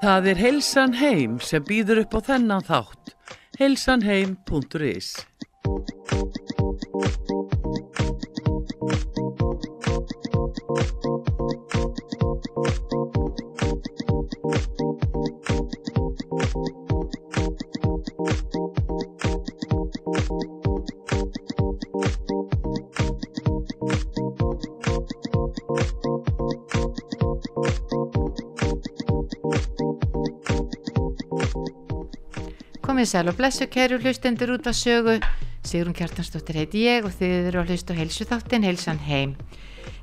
Það er Heilsan Heim sem býður upp á þennan þátt. heilsanheim.is Komið sæl og blessu kæru hlustendur út af sögu. Sigrun Kjartansdóttir heiti ég og þið eru að hlusta heilsu þáttin Heilsan heim.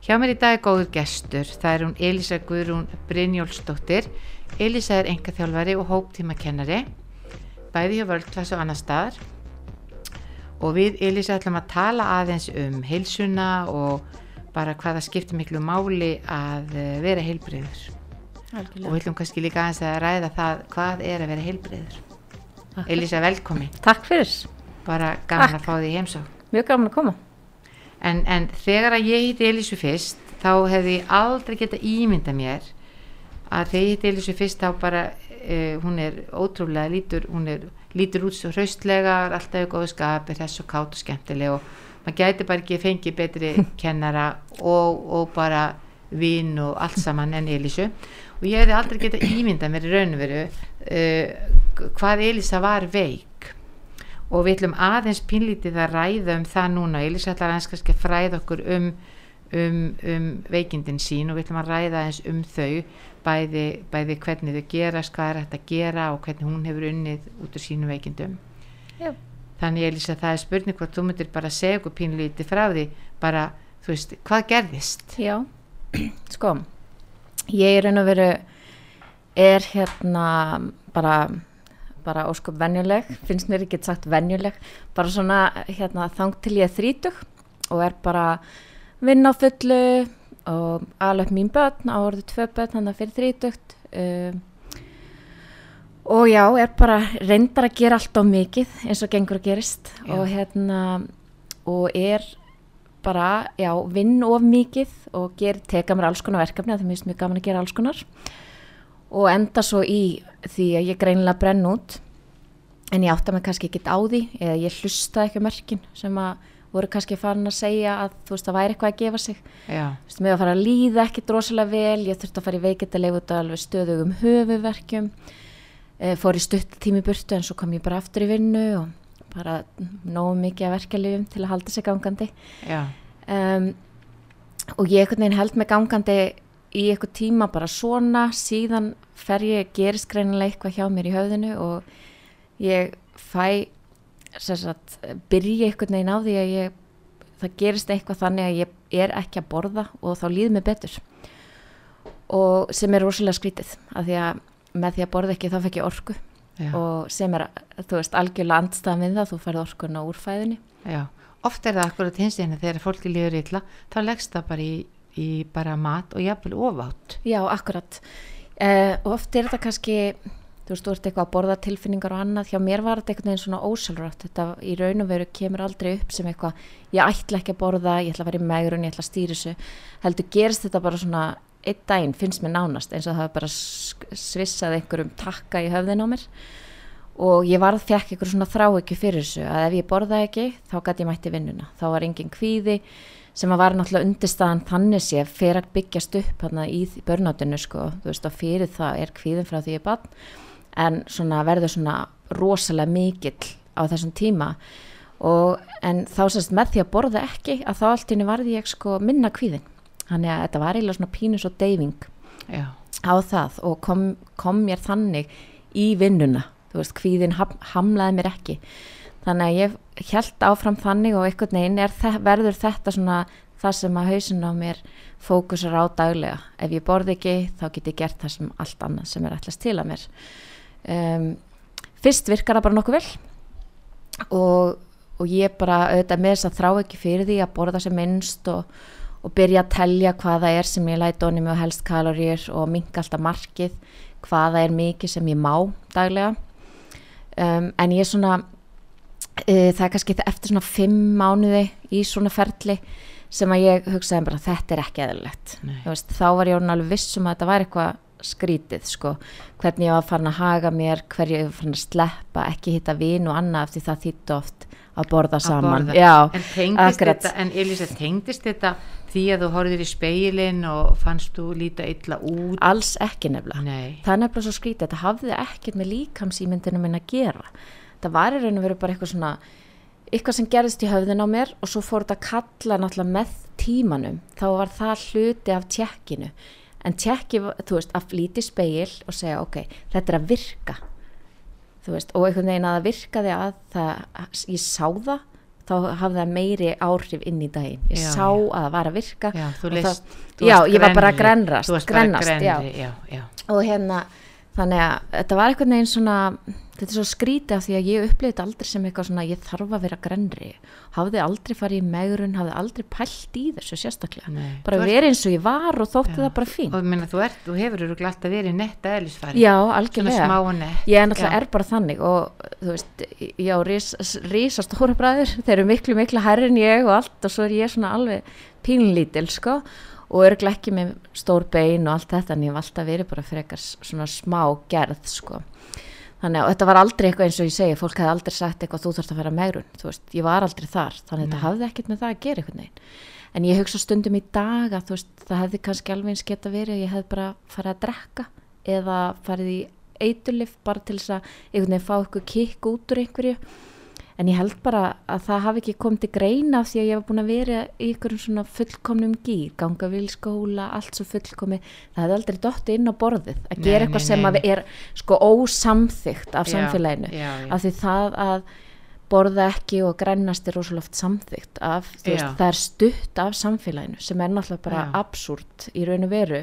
Hjá mér í dag er góður gestur. Það er hún Elisa Guðrún Brynjólfsdóttir. Elisa er engaþjálfari og hóptímakennari. Bæði hjá völdklass og annar staðar. Og við Elisa ætlum að tala aðeins um heilsuna og bara hvaða skiptir miklu máli að eh, vera heilbriður. Og við ætlum kannski líka aðeins að ræða það hvað er að vera heilbriður. Elisa, velkomin. Takk fyrir, Bara gaman Takk. að fá því heimsók. mjög gaman að koma. En, en þegar að ég hitti Elísu fyrst, þá hefði ég aldrei geta ímynda mér að þegar ég hitti Elísu fyrst þá bara, uh, hún er ótrúlega lítur, hún er lítur út svo hraustlega, alltaf í góðu skap, er þess og kátt og skemmtileg og maður gæti bara ekki fengið betri kennara og, og bara vin og allt saman en Elísu og ég hefði aldrei geta ímynda mér í raun og veru uh, hvað Elísa var veik. Og við ætlum aðeins pínlítið að ræða um það núna, Elisa ætlar aðeins kannski að fræða okkur um, um, um veikindin sín og við ætlum að ræða aðeins um þau. Bæði, bæði hvernig þau gerast, hvað er hægt að gera og hvernig hún hefur unnið út úr sínum veikindum. Já. þannig Elisa það er spurning hvort þú myndir bara segja okkur pínlítið frá því. Bara, þú veist, hvað gerðist? Já, sko, ég er raun og veru, er hérna bara, bara ósköp venjuleg, finnst mér ekki sagt venjuleg, bara svona hérna þang til ég er þrítug og er bara vinn á fullu og alveg mín börn, á orðu tvö börn, þannig að fyrir þrítugt. Um, og já, er bara reyndar að gera allt á mikið eins og gengur að gerist Já. og hérna og er bara, já, vinn of mikið og ger, teka mér alls konar verkefni að það minnst mjög gaman að gera alls konar. Og enda svo í því að ég greinilega brenn út en ég átta mig kannski ekkit á því eða ég hlusta ekki mörkin sem að voru kannski farin að segja að þú veist það væri eitthvað að gefa sig. Þú veist, mig að fara að líða ekki drosalega vel, ég þurfti að fara í veikindalegu út af alveg stöðugum höfuverkjum, e, fór í stutt tími burtu en svo kom ég bara aftur í vinnu og bara nógu mikið að verkefliðum til að halda sig gangandi. Um, og ég einhvern veginn held mig gangandi í eitthvað tíma bara svona, síðan fer ég, gerist greinilega eitthvað hjá mér í höfðinu og ég fæ, sagt, byrja einhvern veginn á því að ég, það gerist eitthvað þannig að ég er ekki að borða og þá líður mig betur. Og sem er rosalega skrítið af því að með því að borða ekki þá fekk ég orku já, og sem er, þú veist, algjörlega andstæðan við það, þú færð orkuna úr fæðinni já. Oft er það akkurat hins veginn þegar fólki líður illa, þá leggst það bara í, í bara mat og jafnvel ofátt. Já, akkurat. Uh, og oft er þetta kannski, þú veist, þú ert eitthvað að borða tilfinningar og annað, hjá mér var þetta einhvern veginn svona ósjálfrátt, þetta í raun og veru kemur aldrei upp sem eitthvað, ég ætla ekki að borða, ég ætla að vera í megrun, ég ætla að stýra þessu, heldur gerist þetta bara svona einn daginn, finnst mér nánast, eins og það bara svissað einhverjum takka í höfðin á mér. Og ég varð fekk einhver svona þrá ekki fyrir þessu, að ef ég borðaði ekki, þá gæti ég mætti vinnuna, þá var engin kvíði, sem að var náttúrulega undirstaðan þannig sé fer að byggjast upp hana í börnátinu sko, þú veist að fyrir það er kvíðin frá því ég bann en svona verður svona rosalega mikill á þessum tíma. Og en þá sérst með því að borða ekki að þá allt inni varði ég sko minna kvíðin þannig að þetta var eiginlega svona pínus og deyfing Já, á það og kom, kom mér þannig í vinnuna, þú veist, kvíðin ham, hamlaði mér ekki. Þannig að ég held áfram þannig og einhvern veginn er, verður þetta svona það sem að hausin á mér fókusar á daglega. Ef ég borði ekki þá get ég gert það sem allt annað sem er ætlast til að mér. Um, fyrst virkar það bara nokkuð vel og, og ég bara auðvitað með þess að þrá ekki fyrir því að borða sem minnst og, og byrja að telja hvaða er sem ég læt onni og helst kaloríur og minka alltaf markið hvaða er mikið sem ég má daglega um, en ég er svona uh, það er kannski eftir svona fimm mánuði í svona ferli sem að ég hugsaði bara þetta er ekki veist, þá var ég alveg viss um að þetta var eitthvað skrítið sko, hvernig ég var farin að haga mér, hverju ég var farin að sleppa, ekki hitta vin og annað eftir það þýtti oft að borða að saman. borða. Já, en tengdist akkurat. þetta, en Elisa, tengdist þetta því að þú horfðir í speilin og fannst þú líta illa út alls ekki nefnilega. nei, Það er nefnilega svo skrítið, þetta hafði ekkert með líkamsýmyndinu minn að gera. Það var í raun og veru bara eitthvað svona, eitthvað sem gerðist í höfðin á mér og svo fór þetta að kalla náttúrulega með tímanum. Þá var það hluti af tjekkinu. En tjekki, þú veist, að flýti speil og segja, ok, þetta er að virka. Þú veist, og einhvern veginn að það virkaði að það, ég sá það, þá hafði það meiri áhrif inn í daginn. Ég Já, sá já. að það var að virka. já, leist það- Já, ég var bara að grennast, og hérna þannig að þetta var einhvern veginn svona þetta er svo skrítið af því að ég upplifði þetta aldrei sem eitthvað svona ég þarf að vera grenri hafði aldrei farið í megrun hafði aldrei pælt í þessu sérstaklega. Nei. bara verið eins og ég var og þótti það bara fín og meina, þú, ert, þú hefur örugglega alltaf verið netta eðlisfari. Já, algjörlega. ég er náttúrulega Já. er bara þannig og þú veist, ég á ris, risa stóra bræður, þeir eru miklu miklu hærri en ég og allt og svo er ég svona alveg pínlítil sko og örglega ekki með stór bein og allt þetta en ég hef alltaf verið bara frekar svona smá gerð sko. Þannig að þetta var aldrei eitthvað eins og ég segi fólk hefði aldrei sagt eitthvað þú þarfst að fara megrun. Þú veist, ég var aldrei þar, þannig að þetta hafði ekkert með það að gera einhvern veginn. En ég hugsa stundum í dag að þú veist, það hefði kannski alveg eins geta verið að ég hefði bara farið að drekka eða farið í eiturlif bara til þess að einhvern veginn fá eitthvað kikk út úr einhverju en ég held bara að það hafi ekki komið til greina því að ég var búin að vera í einhverjum svona fullkomnum gýr, ganga vil skóla allt svo fullkomi, það hefði aldrei dotti inn á borðið að Nei, gera nei, eitthvað sem nei, er sko ósamþygt af Já, samfélaginu. já, já. af því það að borða ekki og grænast er rosalega oft samþygt af, veist, það er stutt af samfélaginu sem er náttúrulega bara absúrt í raun og veru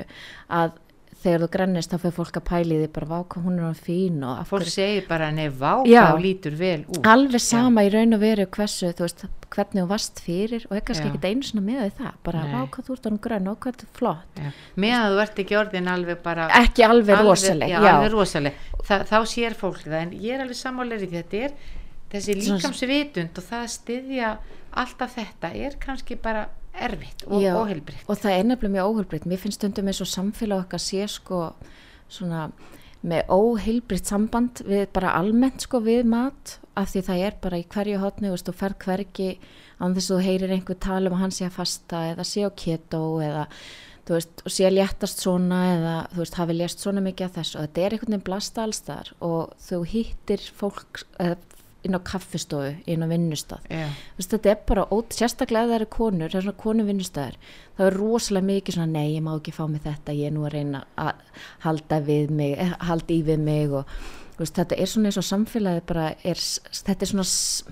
að þegar þú grænist þá fyrir fólk að pæli því bara vá hvað hún er hann fín og af fólk segir bara nei, vá, Já. þá lítur vel út alveg sama í raun og veru hversu, veist, hvernig þú varst fyrir og er Já. ekkert einu svona með það bara Nei. vá hvað þú ert hann grönn og hvað þetta er flott Já. meðan þú ert ekki orðin alveg bara ekki alveg rosaleg já, já, Þa, þá sér fólk það en ég er alveg sammálega í þetta er þessi líkamsvitund og það að styðja alltaf þetta er kannski bara erfitt og óheilbritt og það er nefnilega mjög óheilbritt mér finnst stundum eins og samfélag okkar sé sko svona með óheilbritt samband við bara almennt sko við mat af því það er bara í hverju hotni veist, þú fer hvergi án þess að þú heyrir einhver tala um að hann sé að fasta eða sé á keto eða þú veist, og sé að léttast svona eða þú veist, hafi lést svona mikið af þessu. Og þetta er einhvern veginn blasta allstar og þú hittir fólk eða, inn á kaffistofu, inn á Þú veist, þetta er bara ót, sérstaklega það eru konur, það er svona konu vinnustæður það er rosalega mikið svona nei, ég má ekki fá mig þetta, ég er nú að reyna að halda við mig, eh, halda í við mig og veist, þetta er svona eins og samfélagið bara er, þetta er svona s-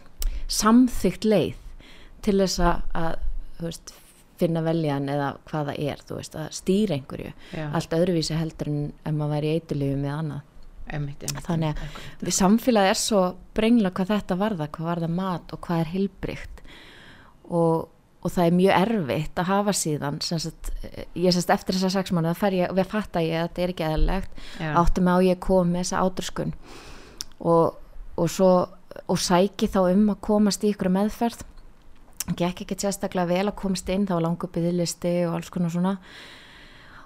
samþykkt leið til þess að, að þú veist, finna veljan eða hvað það er, þú veist, að stýra einhverju. Já, allt öðruvísi heldur en ef maður væri í eitulífi með annað einmitt, einmitt, Þannig að við samfélagið er svo brengla hvað þetta varða, hvað varða mat og hvað er heilbrygt og, og það er mjög erfitt að hafa síðan sagt, ég sérst eftir þessa sex mánu við fatta ég að þetta er ekki eðalegt áttum á ég að koma með þessa átröskun. Og, og svo og sæki þá um að komast í ykkur meðferð. Gekk ekki sérstaklega vel að komast inn þá var langur byðlisti og alls konar svona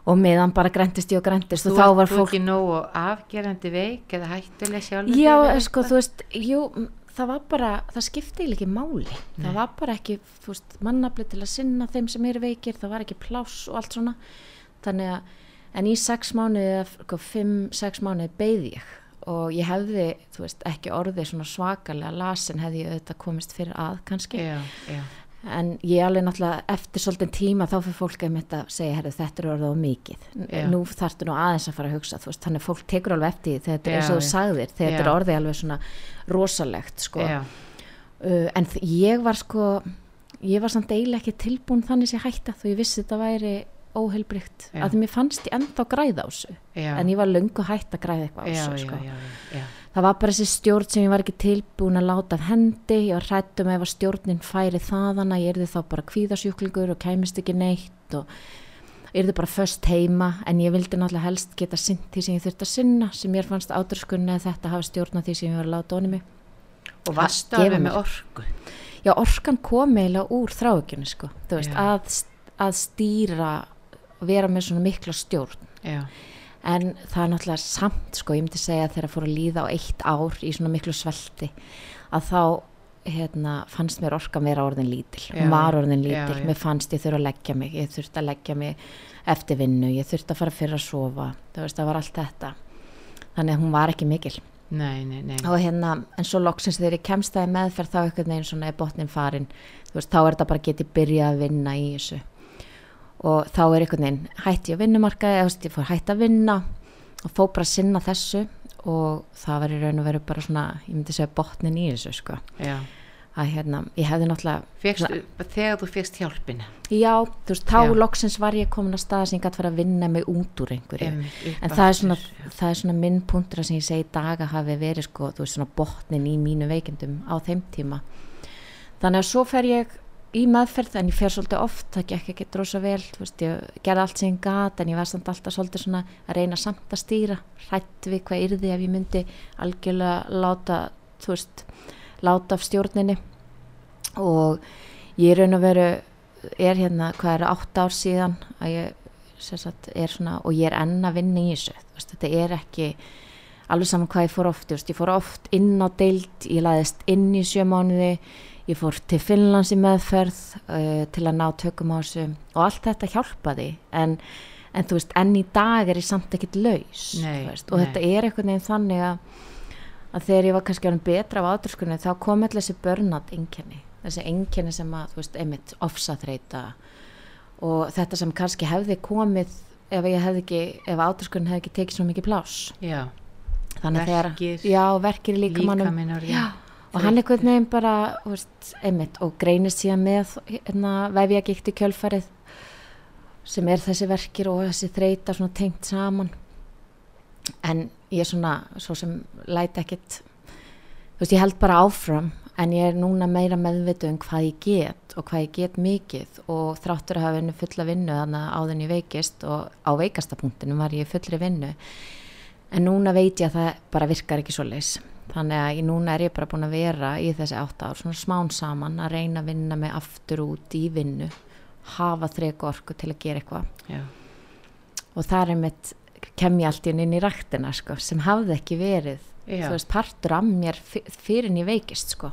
og meðan bara grentist ég og grentist þú og þá var ert þú fólk ekki nógu afgerandi veik eða hættuleg sjálf Já, eh, sko, þú veist, jú, það var bara, það skipti ekki máli. Það var bara ekki, þú veist, mannafli til að sinna þeim sem eru veikir, það var ekki pláss og allt svona. Þannig að, en í sex mánuði, eða sko, fimm, sex mánuði beigði ég og ég hefði, þú veist, ekki orðið svona svakalega lasin hefði ég auðvitað komist fyrir að kannski. já, já, En ég alveg náttúrulega eftir svolítið tíma þá fyrir fólk að mitt að segja, herru, þetta er orðið á mikið. Já. Nú þarftu nú aðeins að fara að hugsa, veist, þannig að fólk tekur alveg eftir því þetta er eins og þú sagðir, þetta er orðið alveg svona rosalegt, sko. Uh, en ég var sko, ég var samt eiginlega ekki tilbúin þannig sem ég hætta þó ég vissi þetta væri óheilbrygt. Að mér fannst ég ennþá græða á þessu. En ég var löngu hætt að græða eitthvað á þessu, sko það var bara þessi stjórn sem ég var ekki tilbúin að láta af hendi, ég var hrættum ef að stjórnin færi þaðan að ég erði þá bara kvíðasjúklingur og kæmist ekki neitt og yrði bara föst heima. En ég vildi náttúrulega helst geta sinn því sem ég þurfti að sinna sem mér fannst ádurskunni að þetta hafa stjórna því sem ég var að láta onni mig og Gefa alveg mér. með orku? Já orkan kom eiginlega úr þráökjunni sko, þú veist, að, að stýra vera með svona mikla stjórn. Já, en það er náttúrulega samt sko, ég myndi segja þegar að fór að líða á eitt ár í svona miklu svelti að þá hérna, fannst mér orka meira orðin lítil, Já, var orðin já, lítil. já. mér fannst ég þurfa að leggja mig ég þurfti að leggja mig eftir vinnu ég þurfti að fara fyrir að sofa það, veist, það var allt þetta. Þannig að hún var ekki mikil. Nei, nei, nei. Og hérna, en svo loksins þegar ég kemst það í meðferð þá einhvern veginn svona er botnin farin veist, þá er þetta bara getið byrjað að vinna í þessu og þá er einhvern veginn hætti að vinnumarkaði, eða fór hætti að vinna og fó bara að sinna þessu. Og það var í raun og veru bara svona ég myndi segja botnin í þessu sko. Já. að hérna, ég hefði náttúrulega Fékkstu, þegar þú fegst hjálpina? Já, þú veist, þá Já. loksins var ég komin að staða sem ég gæti fara að vinna mig út úr einhverju. Upp en það er, svona, það er svona minn punktur að sem ég segi í dag að hafi verið sko, þú veist, svona botnin í mínu veikindum á þeim tíma. Þannig að svo fer ég í meðferð en ég fer svolítið oft, það gekk ekki drosa vel veist, ég gerði allt sem ég gat en ég var samt alltaf svolítið svona að reyna samt að stýra hrætt við hvað yrði ef ég myndi algjörlega láta þú veist, láta af stjórninni. Og ég raun og veru er hérna, hvað eru átt ár síðan að ég sagt, er svona, og ég er enn að vinna í þessu veist, þetta er ekki alveg saman hvað ég fór oft, ég fór oft inn á deild, ég laðist inn í sjö mánuði, ég fór til Finnlands í meðferð uh, til að ná tökum á þessu og allt þetta hjálpaði en, en þú veist, enn í dag er ég samt ekkit laus Nei, veist, og nei. þetta er einhvern veginn þannig að, að þegar ég var kannski orðin betra af ádurskunni þá kom allir þessi börnat einkenni þessi einkenni sem að, þú veist, einmitt ofsaþreita og þetta sem kannski hefði komið ef ég hefði ekki, ef ádurskunni hefði ekki tekið svo mikið pláss. Já, þannig að þegar, Verkir, já, verkir líka mannum já, og hann einhvern veginn bara veist, einmitt, og greinist síðan með hérna, vefja gikti kjölfarið sem er þessi verkir og þessi þreita tengt saman. En ég er svona svo sem læti ekkit þú veist, ég held bara áfram en ég er núna meira meðvitu um hvað ég get og hvað ég get mikið. Og þráttur að hafa vinnu fulla vinnu þannig að áðun ég veikist og á veikastapunktinu var ég í fullri vinnu. En núna veit ég að það bara virkar ekki svo leis þannig að ég, núna er ég bara búin að vera í þessi átt ár svona smán saman að reyna að vinna mig aftur út í vinnu hafa þrek orku til að gera eitthvað. Og það er mitt kem ég allt í einu inn í ræktina sko, sem hafði ekki verið veist, partur af mér fyr- fyrir en ég veikist sko.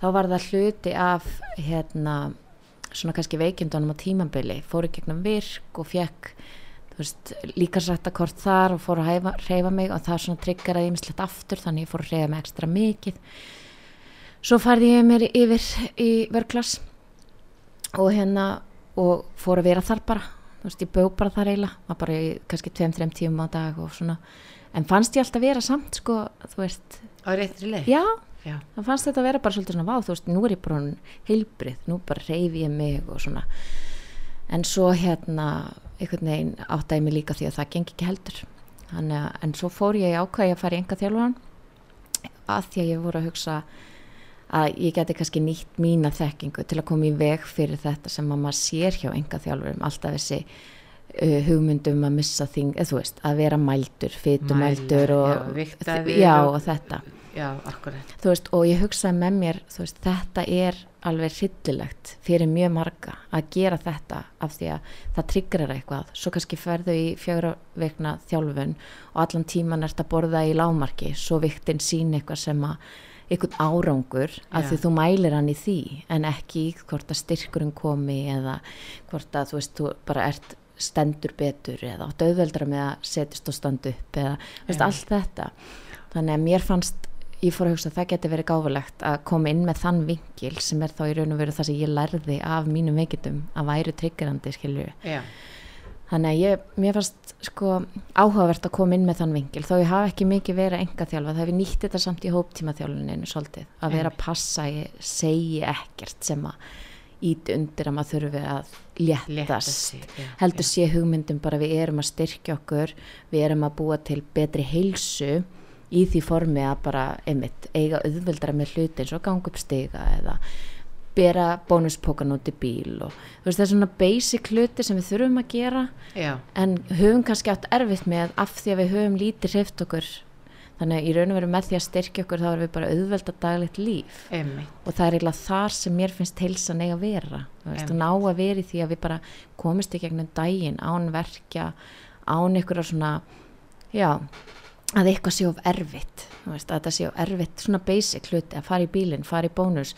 þá var það hluti af hérna, svona kannski veikindunum á tímabili, fór í gegnum virk og fekk veist, líka sætta kort þar og fór að hæfa, reyfa mig og það svona triggeraði ýmislegt aftur þannig ég fór að reyfa mig ekstra mikið. Svo færði ég mér yfir í vörklass og hérna og fór að vera þar bara. Þú veist, ég bjó bara þar eiginlega var bara í kannski 2-3 tíum á dag og svona. En fannst ég alltaf vera samt sko, þú veist, á réttri leið? Já. Já, það fannst þetta að vera bara svolítið svona vá, þú veist, nú er ég bara heilbrið, nú bara reyfi ég mig og svona. En svo hérna einhvern veginn áttaði mig líka því að það gengi ekki heldur. Þannig, en svo fór ég ákvæði að fara í enga þjálfuran að því að ég voru að hugsa að ég geti kannski nýtt mína þekkingu til að koma í veg fyrir þetta sem að maður sér hjá enga þjálfurum alltaf þessi uh, hugmyndum að missa þing, eða þú veist, að vera mældur, fytumældur og, já, og þetta já, akkurat. Þú veist, og ég hugsaði með mér þú veist, þetta er alveg hryllilegt fyrir mjög marga að gera þetta af því að það triggerar eitthvað. Svo kannski ferðu í fjögra vikna þjálfun og allan tíman ert að borða í lámarki, svo viktinn sín eitthvað sem að eitthvað árangur að því þú mælir hann í því en ekki hvort að styrkurinn komi eða hvort að þú veist, þú bara ert stendur betur eða átt auðveldra með að setjast og standa upp eða veist, allt þetta. Þannig að mér fannst ég fór að hugsa að það geti verið gáfulegt að koma inn með þann vinkil sem er þá í raun og veru það sem ég lærði af mínum veikindum að væru triggerandi skilju já, þannig að ég, mér fannst sko áhugavert að koma inn með þann vinkil þó ég hafa ekki mikið verið enga þjálfa það hef ég nýtt þetta samt í hóptíma þjálfuninu svolítið að vera að passa að ég segi ekkert sem að ít undir að maður þurfi að létta léttast já, heldur sé hugmyndum bara við erum að styrkja okkur við erum að búa til betri heilsu í því formi að bara einmitt eiga auðveldra með hluti eins og ganga upp stiga eða bera bónuspókan út í bíl og þú veist það er svona basic hluti sem við þurfum að gera. Já, en höfum kannski átt erfitt með af því að við höfum lítið hreift okkur. Þannig að í raun og veru með því að styrkja okkur þá erum við bara auðvelda daglegt líf. Einmitt. Og það er eiginlega þar sem mér finnst heilsan eiga að vera. Þú veist, að ná að vera í því að við bara komist í gegnum daginn án verkja án ykkur svona já, að eitthvað sé of erfitt veist, að þetta sé of erfitt, svona basic hluti að fara í bílinn, fara í bónus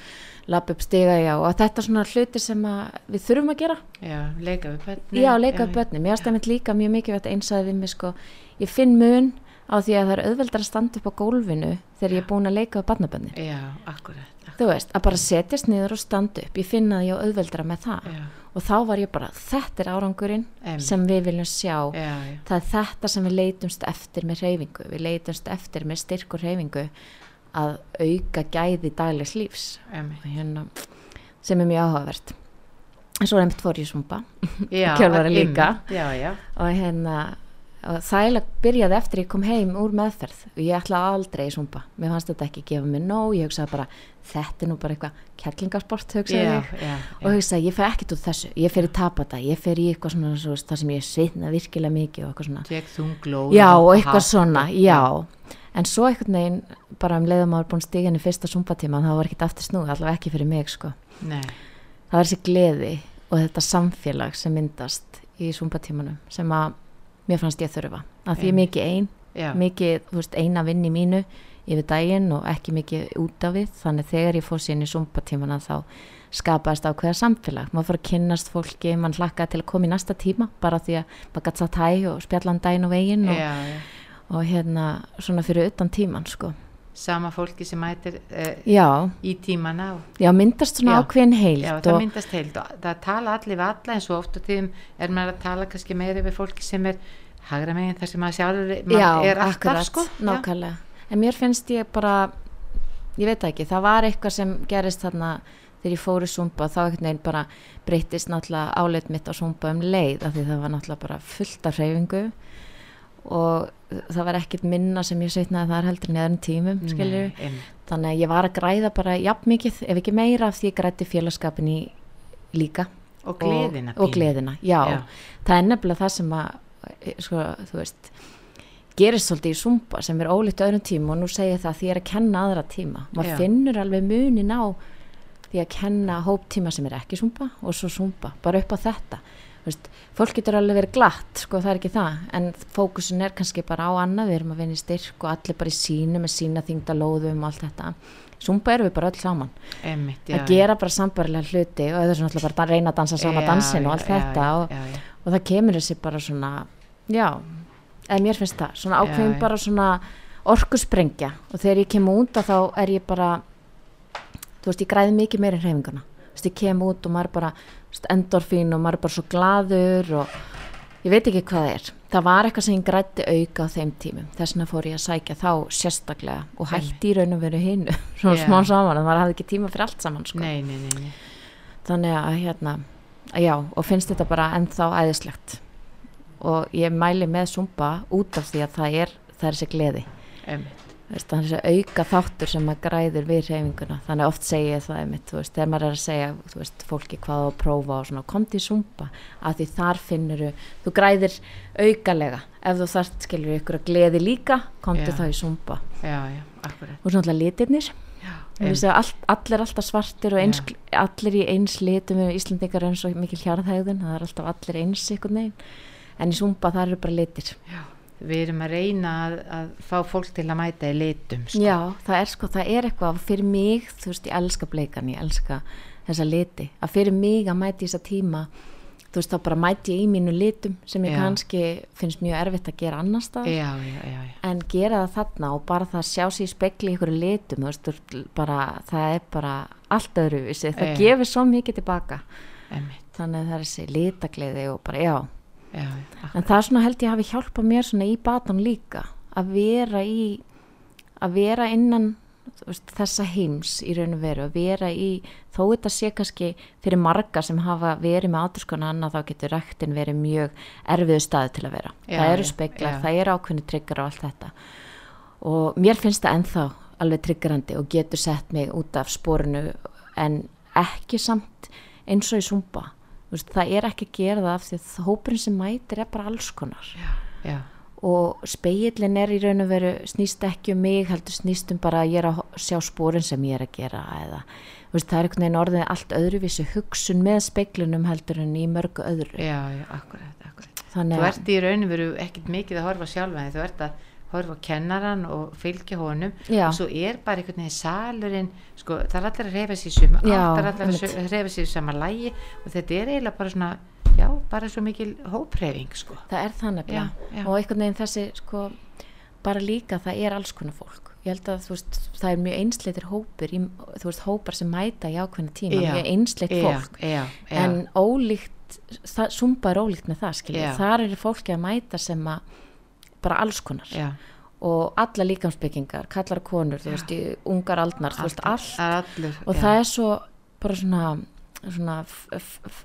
lappa upp stiga já og þetta er svona hluti sem við þurfum að gera. Já, leika við börnin. Já, leika við börnum, ég aðstæmið líka mjög mikið þetta einsaði við mig sko, ég finn mun á því að það er auðveldar að standa upp á gólfinu þegar ég er búin að leika við barnabönni já, akkurat. Þú veist, að bara setjast niður og standa upp. Ég finna að ég á auðveldara með það. Já. og þá var ég bara, þetta er árangurinn Einmitt. sem við viljum sjá. Já, já. það er þetta sem við leitumst eftir með reyfingu við leitumst eftir með styrk og reyfingu að auka gæði daglegs lífs. Hérna, sem er mjög áhugavert. En svo er einmitt fór ég svumpa Já, Kjálfari líka. og hérna það byrjaði eftir ég kom heim úr meðferð og ég ætla aldrei í svumpa mér fannst þetta ekki gefa mig nóg ég hugsaði bara, þetta er nú bara eitthvað kærlingarsport hugsaði já, ég. já, og hugsaði, ég fer ekkert út þessu, ég fer í tapata ég fer í eitthvað svona, svo, það sem ég svitna virkilega mikið og eitthvað svona. Þunglóð já, og eitthvað svona, já. En svo einhvern veginn, bara um leiðum að búin stígan í fyrsta sumbatíma, það var ekkert aftur snúð allavega ekki fyrir mig, sko. Það var þessi gleði og þetta samfélag sem myndast í sumbatímanum sem að mér fannst ég þurfa. Að því mikið ein, já, mikið veist, eina vinn í mínu yfir daginn og ekki mikið út af við. Þannig þegar ég fór síðan í sumbatímana þá skapaðist ákveða samfélag. Maður fór að kynnast fólki, mann hlakkaði til að koma í næsta tíma bara því að maður gætt satt hæ og spjallan daginn og veginn og, já. og hérna svona fyrir utan tíman sko sama fólki sem mætir uh, í tímana og, já myndast svona Já. ákveðin heild já, það og, myndast heild og það tala allir við alla en svo oft og tíðum er maður að tala kannski meira við fólki sem er hagra megin þar sem maður sjálfur já, er akkurat, sko. Nákvæmlega. En mér finnst ég bara ég veit ekki, það var eitthvað sem gerist þarna þegar ég fór í Zumba þá einhvern veginn bara breytist náttúrulega áleitt mitt á Zumba um leið af því það var náttúrulega bara fullt af hreyfingu og það var ekkert minna sem ég sveitnaði þar heldur öðrum tímum Nei, þannig að ég var að græða bara jafn mikið ef ekki meira af því ég grætti félagskapin í líka. Og gleðina og, og gleðina, já. Já. það er nefnilega það sem að sko, þú veist gerist svolítið í sumba sem er ólíkt öðrum tíma og nú segir það að því er að kenna aðra tíma. Maður finnur alveg munin á því að kenna hóptíma sem er ekki sumba og svo sumba, bara upp á þetta veist, fólk getur alveg verið glatt sko það er ekki það, en fókusin er kannski bara á annað, við erum að vinna í styrk og allir bara í sínu með sína þingda lóðum og allt þetta, sumba erum við bara öll saman. Einmitt, já, að gera bara sambarilega hluti og er svona alltaf bara reyna að dansa sama Já, dansin og allt já, þetta og, og það kemur þessi bara svona já, eða mér finnst það svona ákveðum bara svona orkusprengja. Og þegar ég kem út þá er ég bara þú veist, ég græði mikið meira í hreyfinguna. Þú veist, ég kem út og maður bara endorfín og maður er bara svo glaður og ég veit ekki hvað það er það var eitthvað sem ég grætti auka á þeim tímum þess vegna fór ég að sækja þá sérstaklega og hætti í raun og veru hinu svona Já. smá saman, en maður hafði ekki tíma fyrir allt saman sko. Nei, nei, nei, nei. þannig að hérna að já, og finnst þetta bara ennþá æðislegt og ég mæli með Zumba út af því að það er það er þessi gleði Einmitt. Er þessi auka þáttur sem maður græður við reyfinguna, þannig oft segi ég það einmitt, þú veist, þegar maður er að segja veist, fólki hvað að prófa og svona komdi í Zumba, að því þar finnur þú græðir aukalega. Ef þú þarft skilur ykkur að gleði líka komdi Já. þá í akkurat. og svona litirnir. Að all, allir alltaf svartir og eins, allir í eins litum við Íslandingar eins og mikil hjarðhægðun það er alltaf allir eins einhvern veginn. En í Zumba það eru bara litir. Já. Við erum að reyna að, að fá fólk til að mæta í litum, sko. Já, það er sko, það er eitthvað fyrir mig, þú veist, ég elska bleikan ég elska þessa liti að fyrir mig að mæti þessa tíma þú veist, þá bara mæti ég í mínu litum sem ég Já. kannski finnst mjög erfitt að gera annars já. en gera það þarna og bara það að sjá sér í spekli í ykkur litum, þú veist, bara, það er bara allt öðruvísi, það Já. gefur svo mikið tilbaka Einmitt. þannig að það er þessi litagliði og bara, já Já, en það er svona held ég hafi hjálpað mér svona í batan líka að vera í að vera innan veist, þessa heims í raun og veru að vera í, þó þetta sé kannski fyrir marga sem hafa verið með áturskona annað þá getur rektin verið mjög erfiðu staði til að vera. Já, það eru speklar, það eru ákveðni tryggar og allt þetta. Og mér finnst það ennþá alveg tryggarandi og getur sett mig út af sporinu en ekki samt eins og í sumba Þú veist, það er ekki að gera það af því að hópurinn sem mætir er bara alls konar. Já, og speilin er í raun og veru snýst ekki um mig heldur snýst um bara að ég er að sjá spórin sem ég er að gera eða veist, það er einhvern veginn orðið allt öðruvísi hugsun með speilunum heldur en í mörgu öðru. Já, já, akkurat, akkurat. þú ert í raunum veru ekkert mikið að horfa á sjálfa en þú ert að horfa kennaran og fylgja honum. Já. og svo er bara einhvern veginn salurinn sko, það er allir að reyfa sér Já, átt er allir að reyfa sér í sama lægi og þetta er eiginlega bara svona já, bara svo mikil hópreyfing sko. það er það nefnilega. Já, já. og einhvern veginn þessi sko bara líka það er alls konar fólk. Ég held að veist, það er mjög einsleitir hópur í, þú veist, hópar sem mæta í ákveðna tíma, mjög einsleit fólk. en ólíkt það, Zumba er ólíkt með það skilja, þar eru fólki að mæta sem að bara alls konar. Já, og alla líkamsbyggingar, kallar konur þú veist, í ungar aldnar, þú veist, allt. allur, og það er svo bara svona svona,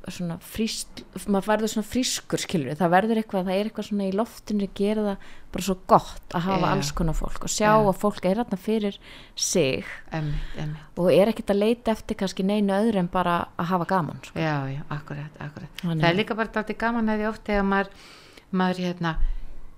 svona frísk maður verður svona frískur skilur það verður eitthvað, það er eitthvað svona í loftinu gera það bara svo gott að hafa alls konar fólk og sjá Já. að fólk er þarna fyrir sig Einmitt, einmitt. og er ekkert að leita eftir kannski neinu öðru en bara að hafa gaman sko. já, já, akkurat, akkurat. Þannig það að- er líka bara dálítið gaman að því oft þegar maður, maður hérna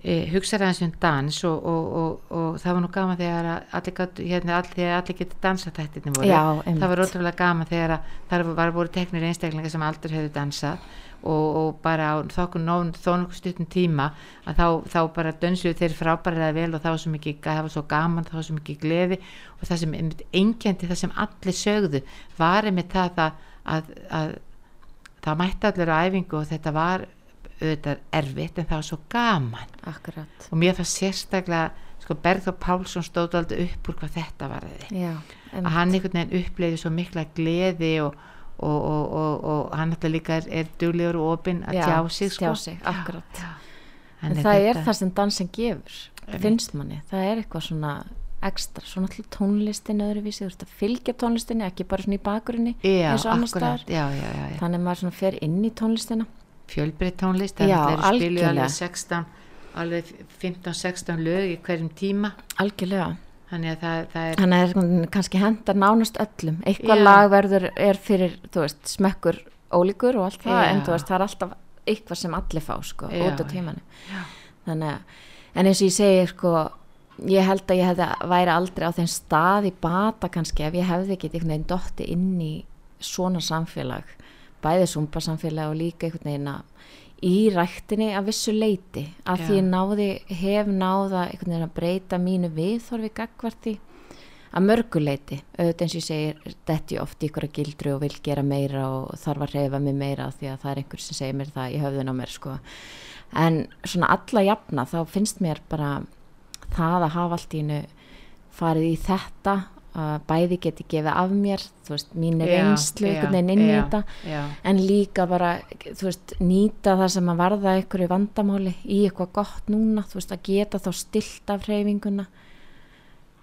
e, hugsaði aðeins um dans og, og, og, og það var nú gaman þegar allir, hérna, allir, allir getur dansað þættirni voru. Já, það var ótrúlega gaman þegar að það var voru teknir einstaklingar sem aldrei hefðu dansað og, og bara á þokkur þó nokkuð stuttum tíma að þá, þá bara dönsuðu þeir frábærilega vel og það var svo mikið, það var svo gaman það var svo mikið gleði og það sem einkendi það sem allir sögðu var einmitt það að, að, að það mætti allir á æfingu og þetta var auðvitað erfitt en það var svo gaman. Akkurat. Og mér fannst sérstaklega sko Bergþór Pálsson stóð aldrei upp úr hvað þetta var já, að hann einhvern veginn uppleiði svo mikla gleði og, og, og, og, og hann alltaf líka er, er duglegur og opinn að Já, tjá sig sko. tjá sig, akkurat. já, en það er þetta- það sem dansin gefur finnst manni, það er eitthvað svona ekstra, svona allir tónlistin öðruvísi, þú veist að fylgja tónlistinni ekki bara svona í bakgrunni já, eins og annars akkurat, já, já, þannig að maður svona fer inn í tónlistina fjölbreytt tónlist það er spiluð alveg 16 alveg 15-16 lög í hverjum tíma. Algjörlega, þannig að það, það er þannig að það er kannski hendar nánast öllum, eitthvað Já. lag verður er fyrir, veist, smekkur ólíkur og allt það, Já. en veist, það er alltaf eitthvað sem allir fá, sko, Já, út á tímanu þannig að, en eins og ég segi, sko ég held að ég hefði væri aldrei á þeim stað í bata kannski ef ég hefði ekki einhvern veginn dotti inn í svona samfélag bæði sumpa samfélag og líka einhvern veginn að í ræktinni að vissu leiti að Já. því ég náði, hef náða einhvern veginn að breyta mínu viðþorfi gagvarti að mörguleiti auðvitað eins og ég segir, detti ég oft ykkur að gildru og vil gera meira og þarf að reyfa mig meira því að það er einhver sem segir mér það í höfðun á mér sko en svona alla jafna þá finnst mér bara það að hafa allt í einu farið í þetta að bæði geti gefið af mér þú veist, mín Já, reynslu já, einhvern veginn inn í þetta. en líka bara, þú veist, nýta það sem að varða einhverju vandamáli í eitthvað gott núna, þú veist, að geta þá stilt af hreyfinguna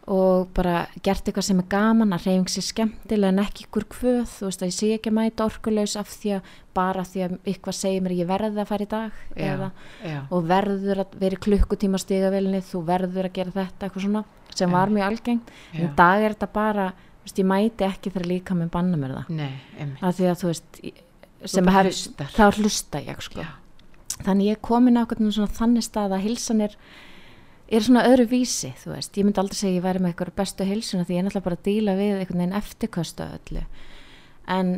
og bara gert eitthvað sem er gaman að hreyfing sér skemmtilega en ekki ykkur kvöð, þú veist, að ég sé ekki að mæta orkulegs af því að bara því að eitthvað segir mér ég verði að fara í dag já, eða, já, og verður að vera klukkutíma stigavelinni, þú verður að gera þetta eitthvað svona, sem var mjög algengt. En dag er þetta bara, þú veist, ég mæti ekki þegar líka með banna mér það. Nei, að því að þú veist bara hef, þá hlusta ég sko. Þannig ég komin á þannig stað að hilsan er svona öðru vísi, þú veist. Ég myndi aldrei segja ég væri með eitthvað bestu hilsuna því ég er náttúrulega bara að díla við einhvern veginn eftirköstu af öllu. En,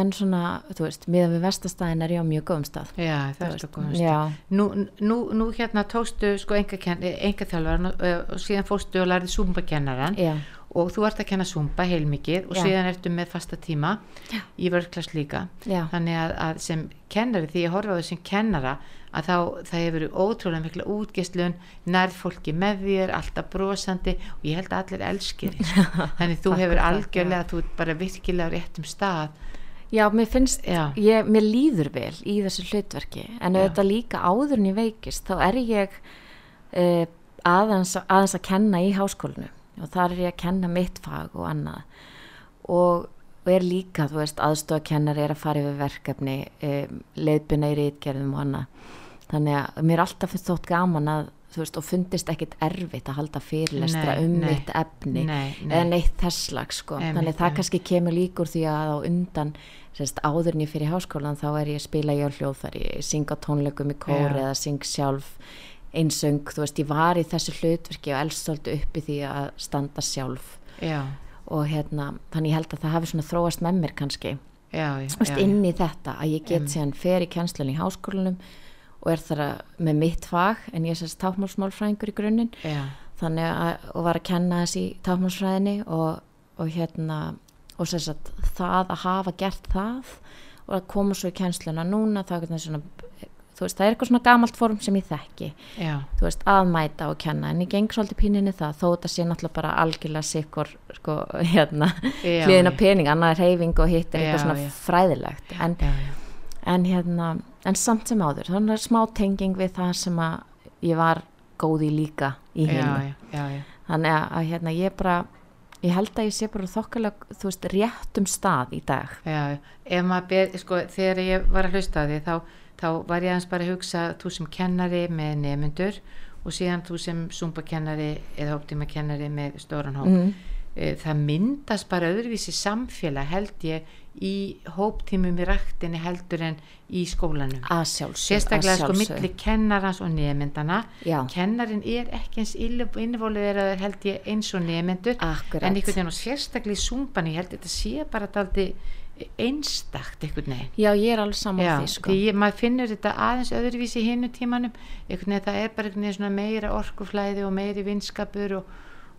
en svona, þú veist miðan við vestastæðin er ég á mjög góðum stað. Já, það er góðum já, Nú, nú, nú hérna tókstu sko enga þjálfar og, og síðan fórstu og lærði zumba-kennaran já, og þú ert að kenna zumba heilmikið og Já. síðan ertu með fasta tíma Já. í vörklass líka. Já, þannig að, að sem kennari því ég horfa á þau sem kennara að þá það hefur verið ótrúlega mikla útgeslun nærð fólki með þér, alltaf brosandi og ég held að allir elskir þannig þú hefur algjörlega þú ert bara virkilega á réttum stað. Já, mér finnst ég, mér líður vel í þessu hlutverki en auðvitað líka áður en ég veikist þá er ég uh, aðeins, aðeins að kenna í háskólinu og þar er ég að kenna mitt fag og annað og, og er líka, þú veist, aðstofakennari er að fara yfir verkefni um, leiðbuna í rítgerðum og annað þannig að mér alltaf fyrst þótt gaman að þú veist, og fundist ekkit erfitt að halda fyrirlestra Nei, um nei. mitt efni Nei, nei. eða neitt þess slags sko. Einmitt, þannig að það kannski kemur líkur því að á undan sérst, áður en ég fyrir háskólan þá er ég að spila á hljóðfæri, ég syng á tónleikum í kór Já. eða syng sjálf einsöng, þú veist, ég var í þessu hlutverki og elst svolítið upp í því að standa sjálf. Já, og hérna, þannig ég held að það hafi svona þróast með mér kannski, já, já, veist, inn í þetta að ég get Einmitt. síðan fer í kennslun í háskólanum og er þar að, með mitt fag en ég er sérst tákmálsmálfræðingur í grunninn. Þannig að og var að kenna þess í tákmálsfræðinni og, og hérna og sérst það að hafa gert það og að koma svo í kennsluna núna þá er þetta svona veist, það er eitthvað svona gamalt form sem ég þekki. Já, þú veist, að mæta og kenna. En ég geng svolítið píninni það, þó þetta sé náttúrulega bara algjörlega sikkur sko, hérna, já. pening. Annað er reyfing og hitt er eitthvað svona já. fræðilegt. En, já, já, en hérna, en samt sem áður þannig er smá tenging við það sem að ég var góð í líka í já. þannig að, að hérna ég bara ég held að ég sé bara þokkalega þú veist, réttum stað í dag. Já, ef maður ber, sko, þegar ég var að hlusta á því þá, þá var ég aðeins bara að hugsa þú sem kennari með nefnendur og síðan þú sem súmbakennari eða hóptímakennari með stóran hóp. Mm. Það myndast bara öðruvísi samfélag held ég í hóptímum í ræktinni heldur en í skólanum. Sérstaklega sko sjálfsögðu. milli kennarans og nefndana já, kennarin er ekki eins innvolið er að held ég eins og nefnendur en einhvern veginn og sérstaklega í súmban ég held þetta sé bara daldi einstakt einhvern veginn. Já, ég er alveg saman Já, því sko. því ég, maður finnur þetta aðeins öðruvísi í hinnu tímanum. Einhvern veginn það er bara einhvern veginn meira orkuflæði og meiri vinskapur og,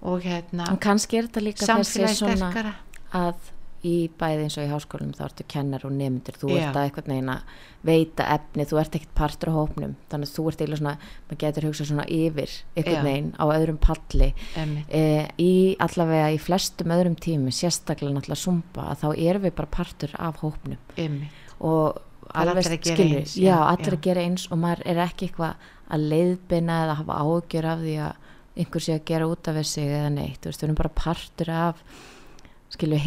og hérna en kannski er þetta líka þessi svona að í bæði eins og í háskólum þá ertu kennar og nefndir, þú Já. ert að einhvern veginn að veita efni, þú ert ekkert partur á hópnum, þannig að þú ert eiginlega svona maður getur hugsað svona yfir einhvern Já. veginn á öðrum palli e, í allavega í flestum öðrum tími, sérstaklega náttúrulega sumba að þá erum við bara partur af hópnum Einmitt. og að gera skilur, eins, já, allir já. að gera eins og maður er ekki eitthvað að leiðbina eða hafa ágjör af því að einhver sé að gera út af þessi eða neitt, þú veist, við erum bara partur af skilju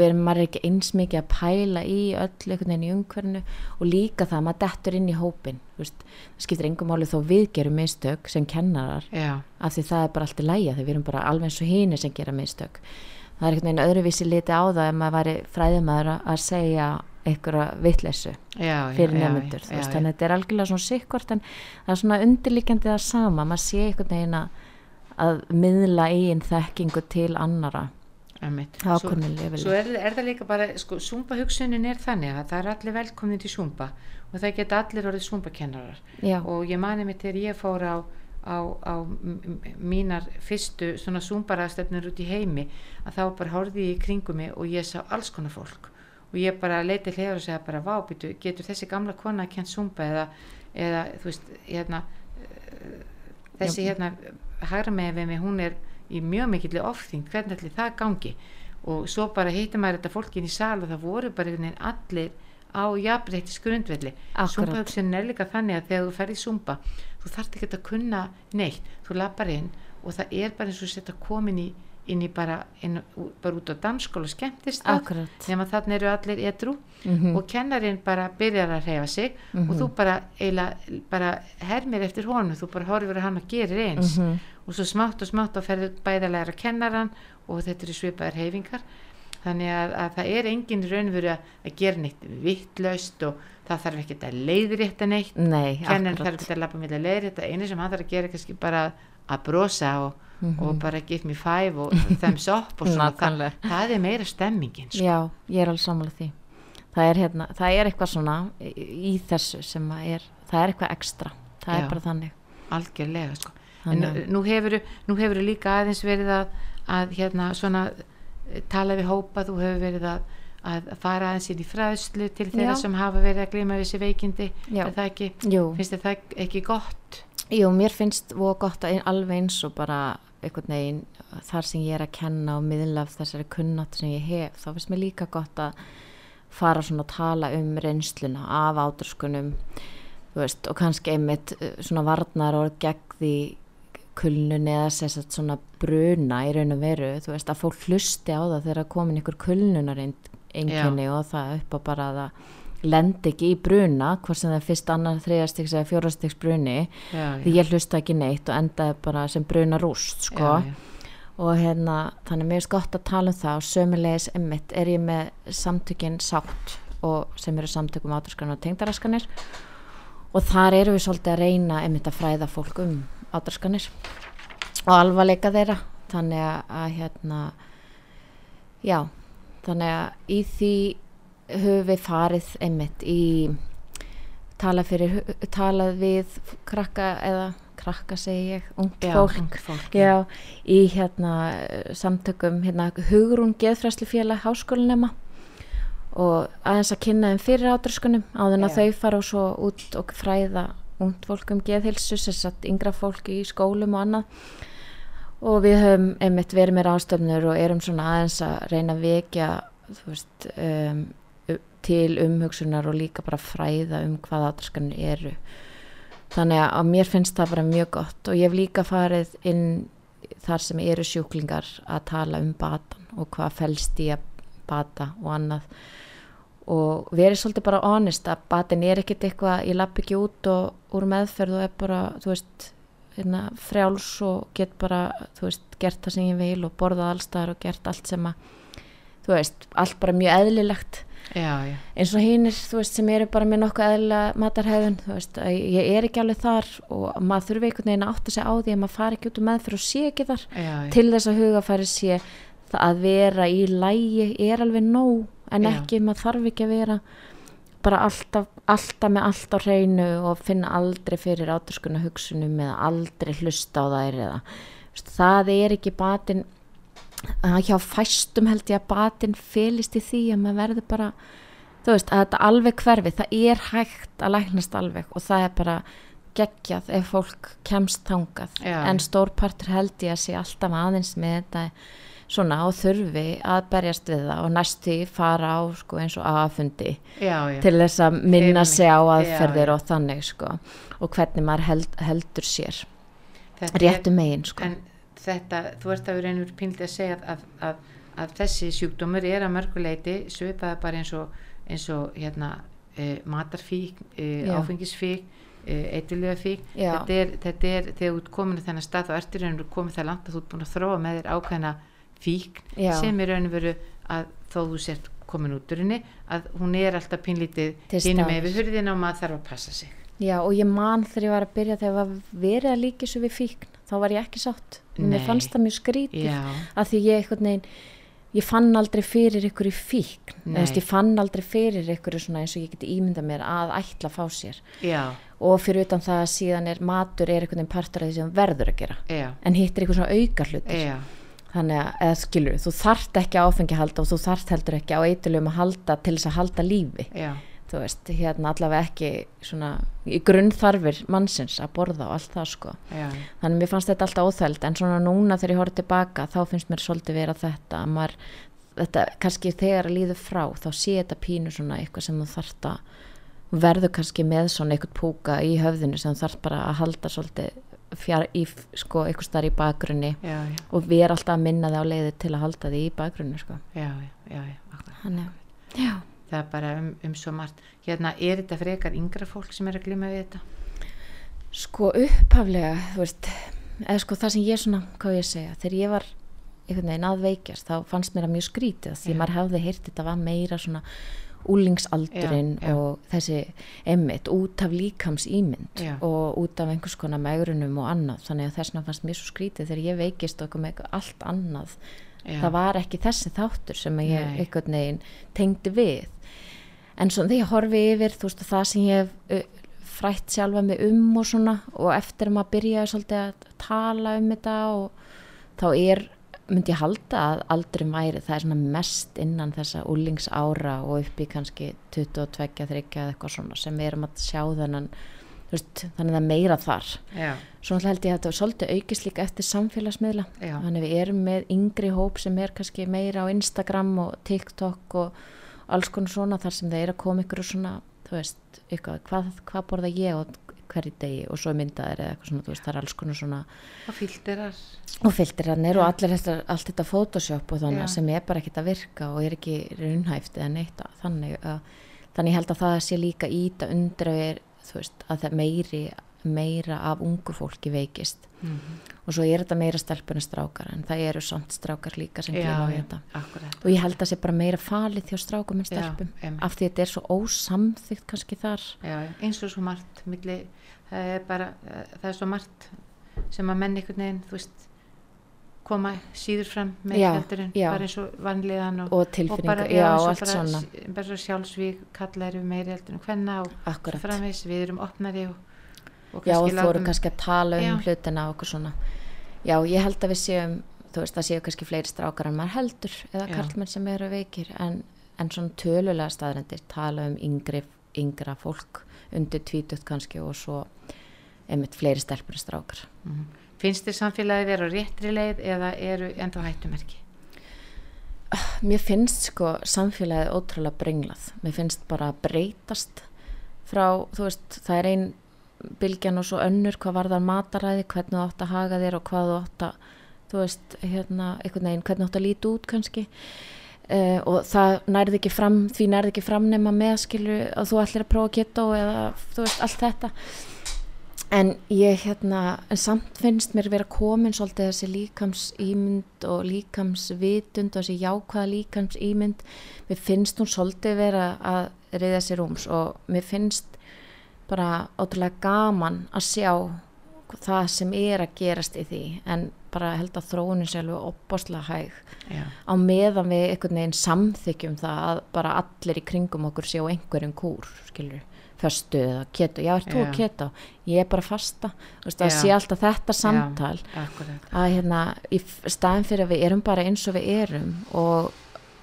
við erum maður ekki eins mikið að pæla í öll einhvern veginn í umhverfinu og líka það að maður dettur inn í hópin Vist, það skiptir engum máli þó við gerum mistök sem kennarar já, af því það er bara allt í lægja þegar við erum bara alveg eins og hínir sem gera mistök. Það er einhvern veginn öðruvísi liti á það ef maður væri fræðumæður að segja einhverja já, fyrir veist, já, þannig að þetta er algjörlega svona sikkort en það er svona undirlíkjandi það sama maður sé einhvern veginn að, miðla eigin þekkingu til annara Svo- Svo er, er það líka bara, sko, súmba hugsunin er þannig að það er allir velkomin til súmba og það geta allir orðið súmbakennarar Já, og ég mani mig þegar ég fór á, á, á mínar fyrstu svona súmbaraðstöfnur út í heimi að þá bara horfði ég í kringum mig og ég sá alls konar fólk. Og ég bara leiti hliðar og segja bara vábyttu, getur þessi gamla kona kent súmba eða, eða þú veist, hérna eh, þessi hérna hægra með við mig, hún er í mjög mikill ofþyngd, hvernig allir það gangi? Og svo bara hitti maður þetta fólkin í sal og það voru bara einhvern veginn allir á jafnreitis grundvelli Akkúrat. Súmbahugsun er líka þannig að þegar þú ferð í súmba þú þarft ekki að kunna neitt. Þú lappar inn og það er bara eins og setja komin í, inn í bara, inn, bara út á dansskóla og skemmtist nema þannig eru allir edru mm og kennarinn bara byrjar að reyfa sig og þú bara eiginlega bara hermir eftir honum, þú bara horfir að hann og gerir eins. Mhm. Og svo smátt og smátt og ferðu bæði að læra kennaran og þetta eru svipaðar heifingar þannig að, að það er engin raunveru að, gera neitt vittlaust og það þarf ekki að leiðrétta neitt. Nei, kennan þarf akkurat. ekki að lappa milli að leiðrétta. Einu sem hann þarf að gera er kannski bara að brosa og, og bara give me five og thumbs up og svona, það, það er meira stemmingin sko. Já, ég er alveg sammála því. Það er, hérna, það er eitthvað svona í, þessu sem er það er eitthvað ekstra, það Já. er bara þannig. Algjörlega sko. En nú hefur nú hefur líka aðeins verið að, að hérna svona eh, tala við hópa, þú hefur verið að að fara aðeins inn í fræðslu til þeirra Já. sem hafa verið að glima þessi veikindi. Er það ekki, finnst það ekki gott? Jú, mér finnst voða gott að alveg eins og bara einhvern veginn þar sem ég er að kenna og miðla af þessari kunnátt sem ég hef, þá finnst mér líka gott að fara svona að tala um reynsluna af ádurskunum veist, og kannski einmitt uh, svona varnar og gegn því kulnun eða að svona bruna í raun og veru, þú veist, að fólk hlusti á það þegar komin ykkur kulnunar einkenni og það upp á bara að það lendi ekki í bruna hvort sem það er fyrst annar þriðastiks eða fjórastiks bruni já, því ég hlusta ekki neitt og endaði bara sem bruna rúst sko. já, já. og hérna þannig mér er gott að tala um það og sömulegis emmitt er ég með samtökin sátt og sem eru samtökum átraskanir og tengdaraskanir og þar eru við svolítið að reyna emmitt að fræða fólk um átraskanir og alvarleika þeirra. Þannig að, að hérna já þannig að í því höfum við farið einmitt í talað fyrir, talað við krakka eða krakka segi ég, ungt Já, fólk. ungt fólk, já, í hérna samtökum, hérna Hugrún Geðfræslufélag háskólinema og aðeins að kynna þeim fyrir átröskunum áður en að þau fara og svo út og fræða ungt fólk um geðhilsu sem sagt yngra fólk í skólum og annað. Og við höfum einmitt verið með ástöfnur og erum svona aðeins að reyna að vekja veist um, til umhugsunar og líka bara fræða um hvað átröskunir eru. Þannig að mér finnst það bara mjög gott og ég hef líka farið inn þar sem eru sjúklingar að tala um batan og hvað felst í að bata og annað og verið svolítið bara honest að batin er ekkit eitthvað, ég lapp ekki út og úr meðferð og er bara, þú veist hérna, frjáls og get bara, þú veist, gert það sem ég vil og borðað allstaðar og gert allt sem að þú veist, allt bara mjög eðlilegt. Já, já, eins og hinnir, þú veist, sem eru bara með nokkuð eðlilega matarhæðun, þú veist, ég er ekki alveg þar og maður þurfi einhvern veginn að átta sig á því að maður fari ekki út um meðferð og sé ekki þar já, til þess að hugafæri sé að vera í lægi er alveg nóg en Já. ekki, maður þarf ekki að vera bara alltaf, alltaf með allt á hreinu og finna aldrei fyrir áturskunna hugsunum eða aldrei hlusta á þær eða það er ekki batin hjá fæstum held ég að batin felist í því að maður verður bara þú veist, að þetta alveg hverfi það er hægt að læknast alveg og það er bara geggjað ef fólk kemst þangað Já. en stórpartur held ég að sé alltaf aðeins með þetta svona og þurfi að berjast við það og næstu fara á sko eins og aðfundi til þess að minna sig á aðferðir já. og þannig sko og hvernig maður held, heldur sér Þetta er- réttu megin sko. en þetta, þú ert að vera einhver píldi að segja að, að, að þessi sjúkdómur er að mörguleiti svipaði bara eins og, eins og hérna, e, matarfík, e, áfengisfík e, eitthulegafík Já. þetta er, þetta er, þegar þú ert komin að þennan stað og veru komin það langt að þú ert búin að þróa með þér ákveðna fík Já. sem er raun og veru að þó þú sért komin út úr henni að hún er alltaf hinum staðar. með við hurðina og maður þarf að passa sig. Já og ég man þegar ég var að byrja þegar verið að líka svo við fíkn þá var ég ekki sátt, Nei. mér fannst það mjög skrítið já, að því ég einhvern veginn ég fann aldrei fyrir ykkur í fíkn. Ég fann aldrei fyrir ykkur eins og ég geti ímyndað mér að ætla að fá sér. Já, og fyrir utan það að síðan er matur er einhvern veginn partur af því sem verður að gera. Já, en hitt er eitthvað svona auka hlutir. Já þannig að, eða skilur, þú þarft ekki á áfengi að halda og þú þarft heldur ekki á eitulum að halda til þess að halda lífi. Já, þú veist, hérna allavega ekki svona í grunnþarfir mannsins að borða og allt það sko. Já, þannig mér fannst þetta alltaf óþæld en svona núna þegar ég horfði tilbaka þá finnst mér svolítið vera þetta að maður, þetta kannski þegar að líður frá þá sé þetta pínu svona eitthvað sem þú þarft að verður kannski með svona eitthvað púka í höfðinu sem þú þarft bara að halda svolítið fjár, í, sko, eitthvað starf í bakgrunni já, já, og við erum alltaf að minna þig á leiði til að halda því í bakgrunni sko. já, já, já, já, akkurat. Þannig, já. það er bara um, um svo margt hérna, er þetta frekar yngra fólk sem er að glima við þetta? Sko upphaflega, þú veist, eða sko það sem ég svona, hvað ég segja, þegar ég var einhvern veginn að veikjast, þá fannst mér að mjög skrítið því maður hefði heyrt þetta var meira svona úlingsaldurinn og þessi emmitt út af líkams ímynd Já. og út af einhvers konar megrunum og annað, þannig að þess vegna fannst mér svo skrítið þegar ég veikist kom eitthvað allt annað. Já, það var ekki þessi þáttur sem ég Nei. einhvern veginn tengdi við. En svona þegar ég horfi yfir þú veist að það sem ég hef uh, frætt sjálfa mig um og svona og eftir að maður byrjaði svolítið að tala um þetta og þá er myndi ég halda að aldrei væri það er svona mest innan þessa úlingsára og upp í kannski 22, 30 eða eitthvað svona sem við erum að sjá þennan veist, þannig að það er meira þar já, Svo náttúrulega held ég að þetta var svolítið aukist líka eftir samfélagsmiðla. Já. Þannig við erum með yngri hóp sem er kannski meira á Instagram og TikTok og alls konar svona þar sem þeir eru að koma ykkur svona, þú veist, eitthvað, hvað, hvað borða ég og hverju degi og svo myndaðir eða eitthvað svona, þú veist, það er alls konar svona og filterar. Og filterarnir og allir þetta, allt þetta Photoshop og þannig Já. sem er bara ekkert að virka og er ekki raunhæft eða neitt að- þannig að þannig held að það sé líka íta er, þú veist, að það meiri meira af ungu fólki veikist mm og svo er þetta meira stelpun en strákar en það eru samt strákar líka sem glima við þetta. akkurat. Og ég held að það sé bara meira falið þjó strákum en Já, stelpum einmitt. af því að þetta er svo ósamþygt kannski þar. Já, já, eins og svo margt milli, það er bara, það er svo margt sem að menn einhvern veginn, þú veist koma síður fram með Já, heldurinn, já. bara eins og vanlíðan og, og tilfinningar, bara, já, og allt svona. bara svo sjálfsvík kalla eru meiri heldur en hvenna og framvegs, við erum opnari og, og já, og þú látum- kannski að tala um Já. hlutina og okkur svona já, ég held að við séum þú veist, það séu kannski fleiri strákar en maður heldur eða karlmenn sem eru veikir en, en svona tölulega staðrendir tala um yngri, yngra fólk undir tvítut kannski og svo einmitt fleiri stelpur en strákar Mhm. finnst þér samfélagi vera réttri leið eða eru enda hættumerki Mér finnst sko samfélagið ótrúlega brenglað. Mér finnst bara að breytast frá, þú veist, það er ein bylgjan og svo önnur, hvað var það mataræði, hvernig þú átt að haga þér og hvað þú átt að, þú veist, hérna, einhvern veginn, hvernig þú átt að líti út kannski. Uh, og það nærði ekki fram, því nærði ekki fram nema meðskilu að þú ætlir að prófa keto eða, þú veist, allt þetta. En ég hérna, en samt finnst mér vera komin svolítið þessi líkamsýmynd og líkamsvitund og þessi jákvæða líkamsýmynd. Mér finnst hún svolítið vera að reyða sér rúms og mér finnst bara ótrúlega gaman að sjá það sem er að gerast í því en bara held að þróunin sé alveg opbáslega hæg. Já, á meðan við einhvern veginn samþykjum það að bara allir í kringum okkur séu einhverjum kúr, skilur föstu eða keto, já, er þú Já. að keto? Ég er bara fasta, þú veist, það Já. sé alltaf þetta samtal akkurat. að hérna, í staðin fyrir að við erum bara eins og við erum og,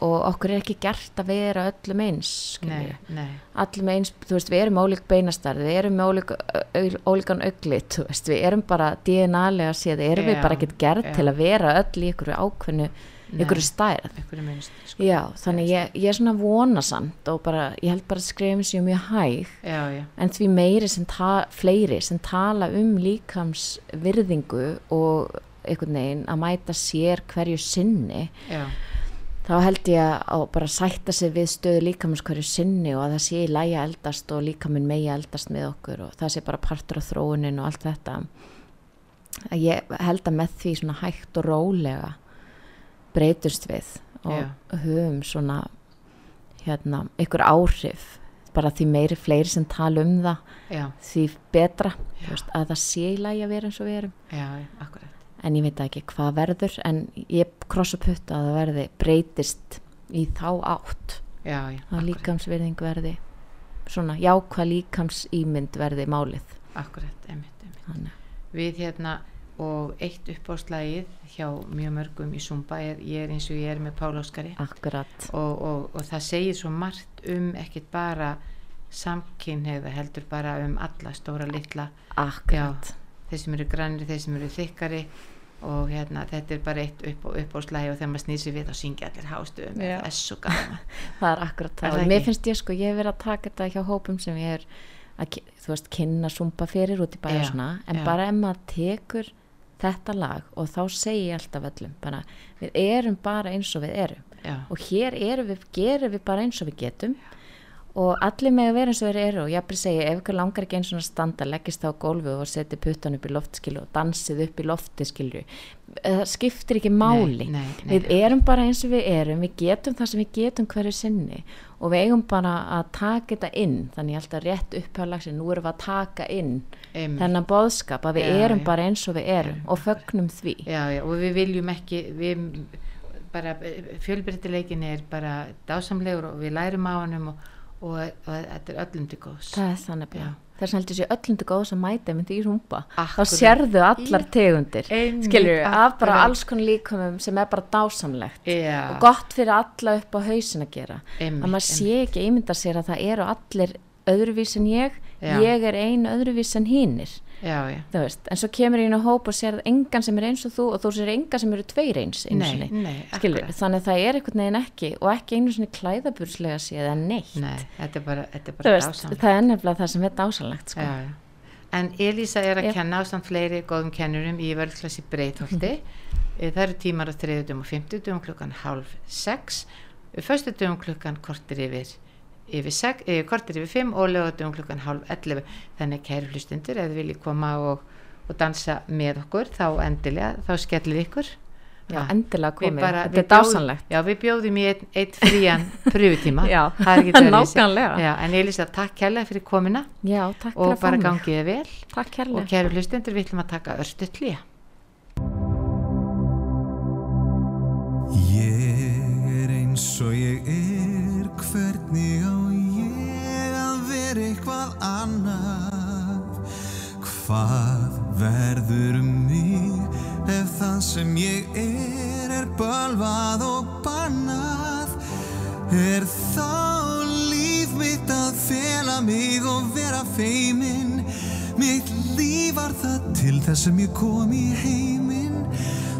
og okkur er ekki gert að vera öllum eins, nei, nei, allum eins, þú veist, við erum ólík beinastarð, við erum ólík, ólíkan auglit, þú veist, við erum bara DNA-lega séð, erum við Já, bara ekkert gerð já. til að vera öll í ykkur ákveðnu, ykkur stærð. minnst sko. Já, þannig ég, ég er svona vonasamt og bara, ég held bara að skrifum sér mjög hæg já, já, en því meiri sem ta fleiri sem tala um líkams virðingu og einhvern veginn að mæta sér hverju sinni já, þá held ég að bara sætta sig við stöðu líkamans hverju sinni og að það sé í lægi að eldast og líkaminn megi eldast með okkur og það sé bara partur af þróunin og allt þetta. Að ég held að með því svona hægt og rólega breytust við og Já. höfum svona hérna, ykkur áhrif bara því meiri fleiri sem tala um það já, því betra þú veist, að það sé í lægi að vera eins og við erum. Já, já, akkurat en ég veit ekki hvað verður en ég krossa putta að það verði breytist í þá átt. Já, já, að líkamsverðing verði svona jákvað líkamsýmynd verði málið. Akkurat einmitt, einmitt. Þannig. við hérna og eitt uppáðslægið hjá mjög mörgum í Zumba er, ég er eins og ég er með Pál Óskari. Akkurat. Og, og, og það segir svo margt um ekkert bara samkynhegða heldur bara um alla stóra litla. Akkurat. Þeir sem eru grannir, þeir sem eru þykkari og hérna þetta er bara eitt upp, upp á slægi og þegar maður snýr sér við þá syngja allir hástöðum Já. það er svo gaman. Það er akkurat það, og mér finnst ég sko ég hef verið að taka þetta hjá hópum sem ég er að þú veist, kynna sumpa fyrir út í bæja Já, og svona, en já. bara ef maður tekur þetta lag og þá segi ég alltaf öllum bara, við erum bara eins og við erum. Já, og hér erum við, gerum við bara eins og við getum og allir með að vera eins og þeir eru og ég bara segi ef ykkur langar ekki eins og að standa leggist þá á gólfu og setja puttan upp í loftskilu og dansið upp í lofti skilju það skiptir ekki máli. nei, nei, við erum bara eins og við erum við getum það sem við getum hverju sinni og við eigum bara að taka þetta inn. Þannig ég held að rétt upphjáðlagsi nú erum við að taka inn einmitt. þennan boðskap að við Já, erum já. bara eins og við erum Já, og fögnum því. Og við viljum ekki við bara fjölbreytileikin er bara dásamlegur og við lærum á hannum og, og, og þetta er öllum til góðs það er þannig Já. bara þess að heldur sér öllum til góðs að mæta myndi í rúmba þá sérðu allar tegundir. Skilur af bara alls konar líkumum sem er bara dásamlegt já, og gott fyrir alla upp á hausin að gera. Einmitt, að maður sé ekki ímynda sér að það eru allir öðruvís en ég. Já. ég er ein öðruvís en hinnir já, já, en svo kemur ég inn á hóp og sér engan sem er eins og þú og þú sér engan sem eru tveir eins nei, nei, þannig að það er einhvern veginn ekki og ekki einu sinni klæðaburslega séð en neitt. Nei, þetta er bara, þetta er bara veist, það er nefnilega það sem er dásalegt sko. en Elísa er að kenna á samt fleiri góðum kennurum í vörðklassi Breitholti Mhm. það eru tímar á þriðutum og fimmtudum klukkan halv sex. Föstudum klukkan kortir yfir yfir, seg, yfir kortir yfir 5 og lögatum klukkan halv 11 þannig kæru hlustundur ef þið viljið koma og, og dansa með okkur þá endilega, þá skellir ykkur. Já, já endilega komið, bara, þetta er dásanlegt Já, við bjóðum í einn ein frían pröfutíma. Já, nákvæmlega. En Elisa, takk kærlega fyrir komina Já, takk fyrir að fá mig. Og bara gangið vel. Takk kærlega. Og kæru hlustundur, við ætlum að taka örstu tlýja Ég er eins og ég er hvernig að vera eitthvað annað? Hvað verður um mig ef það sem ég er er bölvað og bannað? Er þá líf mitt að fela mig og vera feiminn? Mitt líf var það til þess sem ég kom í heiminn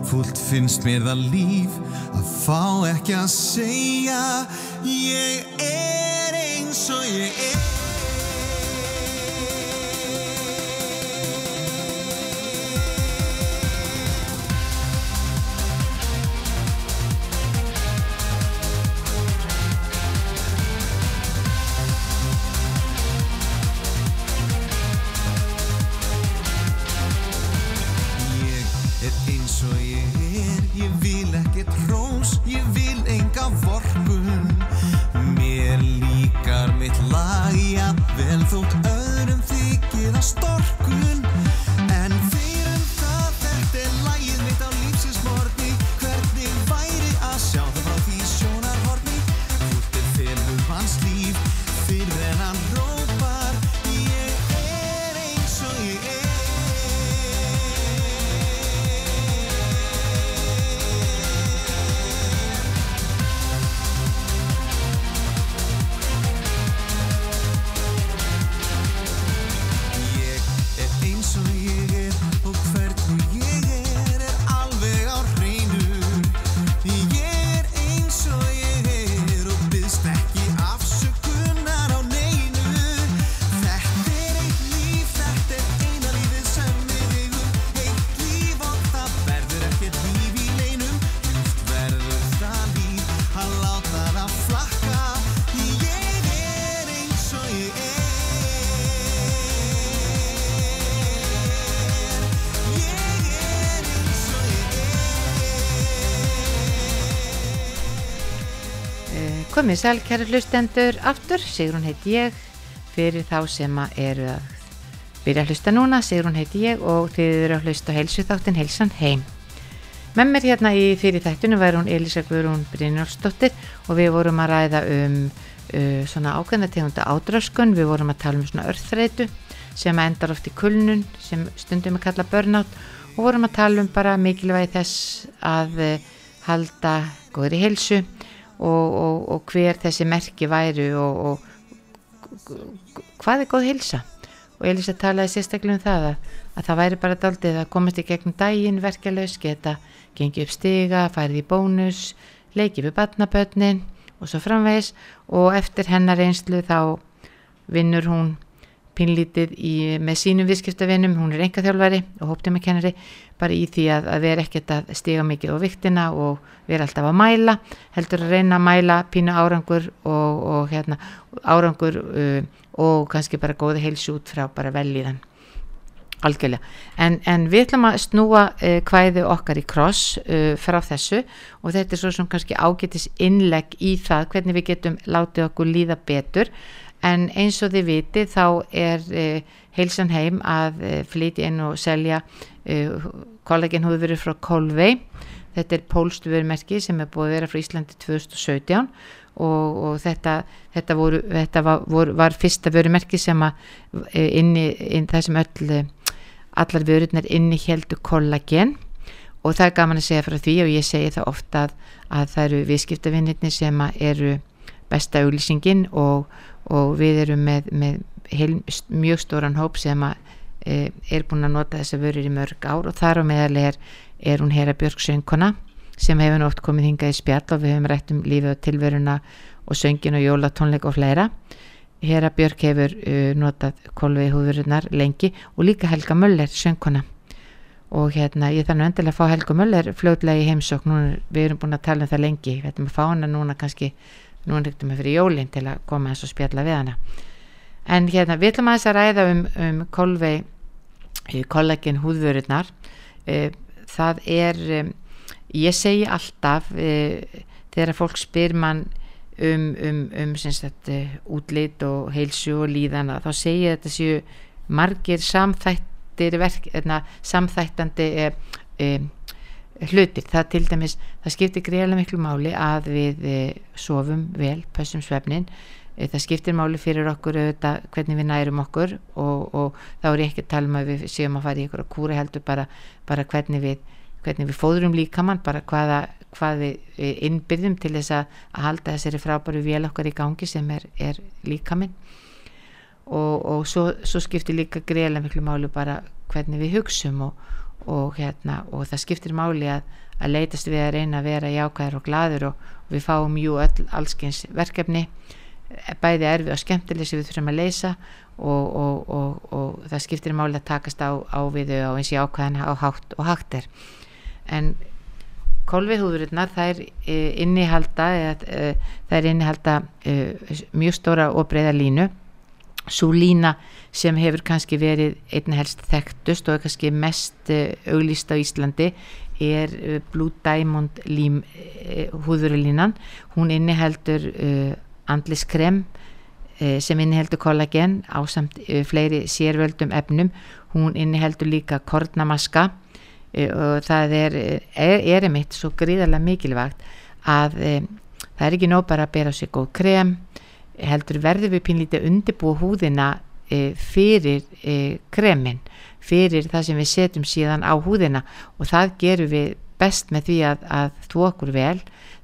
Fúlt finnst mér það líf að fá ekki að segja Ég er eins og ég er Komið sæl, kæri hlustendur, aftur, Sigrún heiti ég, fyrir þá sem að eru að byrja að hlusta núna, Sigrún heiti ég og þið eru að hlusta heilsu þáttin Heilsan heim. Með mér hérna í fyrir þættinu væri hún Elisa Guðrún Brynjólfsdóttir og við vorum að ræða um uh, svona ákveðna tegunda ádraskun, við vorum að tala um svona örþreitu sem endar oft í kulnun, sem stundum er kalla burnout og vorum að tala um bara mikilvægi þess að uh, halda góðri heilsu og, og, og hver þessi merki væru og, og hvað er góð heilsa? Og Elisa talaði sérstaklega um það að, að það væri bara daldið að komast í gegnum daginn verkeflaus, geta gengið upp stiga, farið í bónus leikið við batnabötnin og svo framvegis. Og eftir hennar einslu þá vinnur hún pínlítið í, með sínum viðskiptavinnum, hún er enga þjálfari og hóptumekennari bara í því að, að vera ekkert að stiga mikið á viktina og vera alltaf að mæla, heldur að reyna að mæla pínu árangur og, og hérna, árangur uh, og kannski bara góði heilsu út frá bara velíðan algjörlega, en, en við ætlum að snúa uh, hvæði okkar í kross uh, frá þessu og þetta er svo sem kannski ágetis innlegg í það hvernig við getum látið okkur líða betur en eins og þið viti þá er uh, heilsan heim að uh, flytja inn og selja uh, kollagin húðu verið frá Kolvei þetta er pólstu vörumerki sem er búið að vera frá Íslandi 2017 og, og þetta, þetta, voru, þetta var, voru, var fyrsta vörumerki sem að uh, inni, inn, það sem öll uh, allar vörurnar inni heldu kollagen. Og það er gaman að segja frá því og ég segi það ofta að, að það eru viðskiptavinnirni sem eru besta auglýsingin og, og við erum með, með heil, mjög stóran hóp sem að e, er búin að nota þessa vörur í mörg ár og þar á meðal er, er hún Hera Björk söngkona sem hefur oft komið hingað í spjall og við hefum rætt um lífið og tilveruna og söngin og jólatónleik og fleira. Hera Björk hefur uh, notað kolvið húðurinnar lengi og líka Helga Möller söngkona. Og hérna ég þannig endilega að fá Helga Möller fljóðlega í heimsókn, núna við erum búin að tala um það lengi, við ætlum að fá hana núna kannski núna reyndum við fyrir jólinn til að koma eins og spjalla við hana. En hérna við ætlum aðeins að ræða um, um kolvei kollagin húðvörurnar. Uh, það er um, ég segi alltaf þegar fólk spyr mann um, um, um sagt, útlit og heilsu og líðana þá segi ég þetta séu margir samþættir verk, eðna, samþættandi hlutir, það til dæmis það skiptir greiðlega miklu máli að við e, sofum vel, pössum svefnin. E, það skiptir máli fyrir okkur auðvitað, hvernig við nærum okkur og, og þá er ég ekki að tala um að við séum að fara í ykkur að kúra heldur bara, bara hvernig við hvernig við fóðurum líkamann, bara hvaða hvað við innbyrðum til þess að, að halda þessari frábæru vél okkar í gangi sem er, er líkaminn. Og, og svo, svo skiptir líka greiðlega miklu máli bara hvernig við hugsum og, og, hérna, og það skiptir máli að, að leitast við að reyna að vera jákvæðar og gladur og við fáum jú öll allskyns verkefni bæði erfi og skemmtileg sem við þurfum að leysa og það skiptir máli að takast á, á við á eins og jákvæðan á hátt og hátt er. En kolvihúðurinnar það er e, innihalda eða, e, það er innihalda mjög stóra og breyða línu svo lína sem hefur kannski verið einna helst þekktust og kannski mest auglýst á Íslandi er Blue Diamond lím húðurulínan hún inniheldur andliskrem sem inniheldur kollagen á samt fleiri sérvöldum efnum. Hún inniheldur líka kornamaska Eh, og það er, er, einmitt svo gríðarlega mikilvægt að það er ekki nóg bara að bera sér góð krem heldur verður við pínlítið undirbúa húðina e, fyrir e, kremin fyrir það sem við setjum síðan á húðina. Og það gerum við best með því að, að þú okkur vel.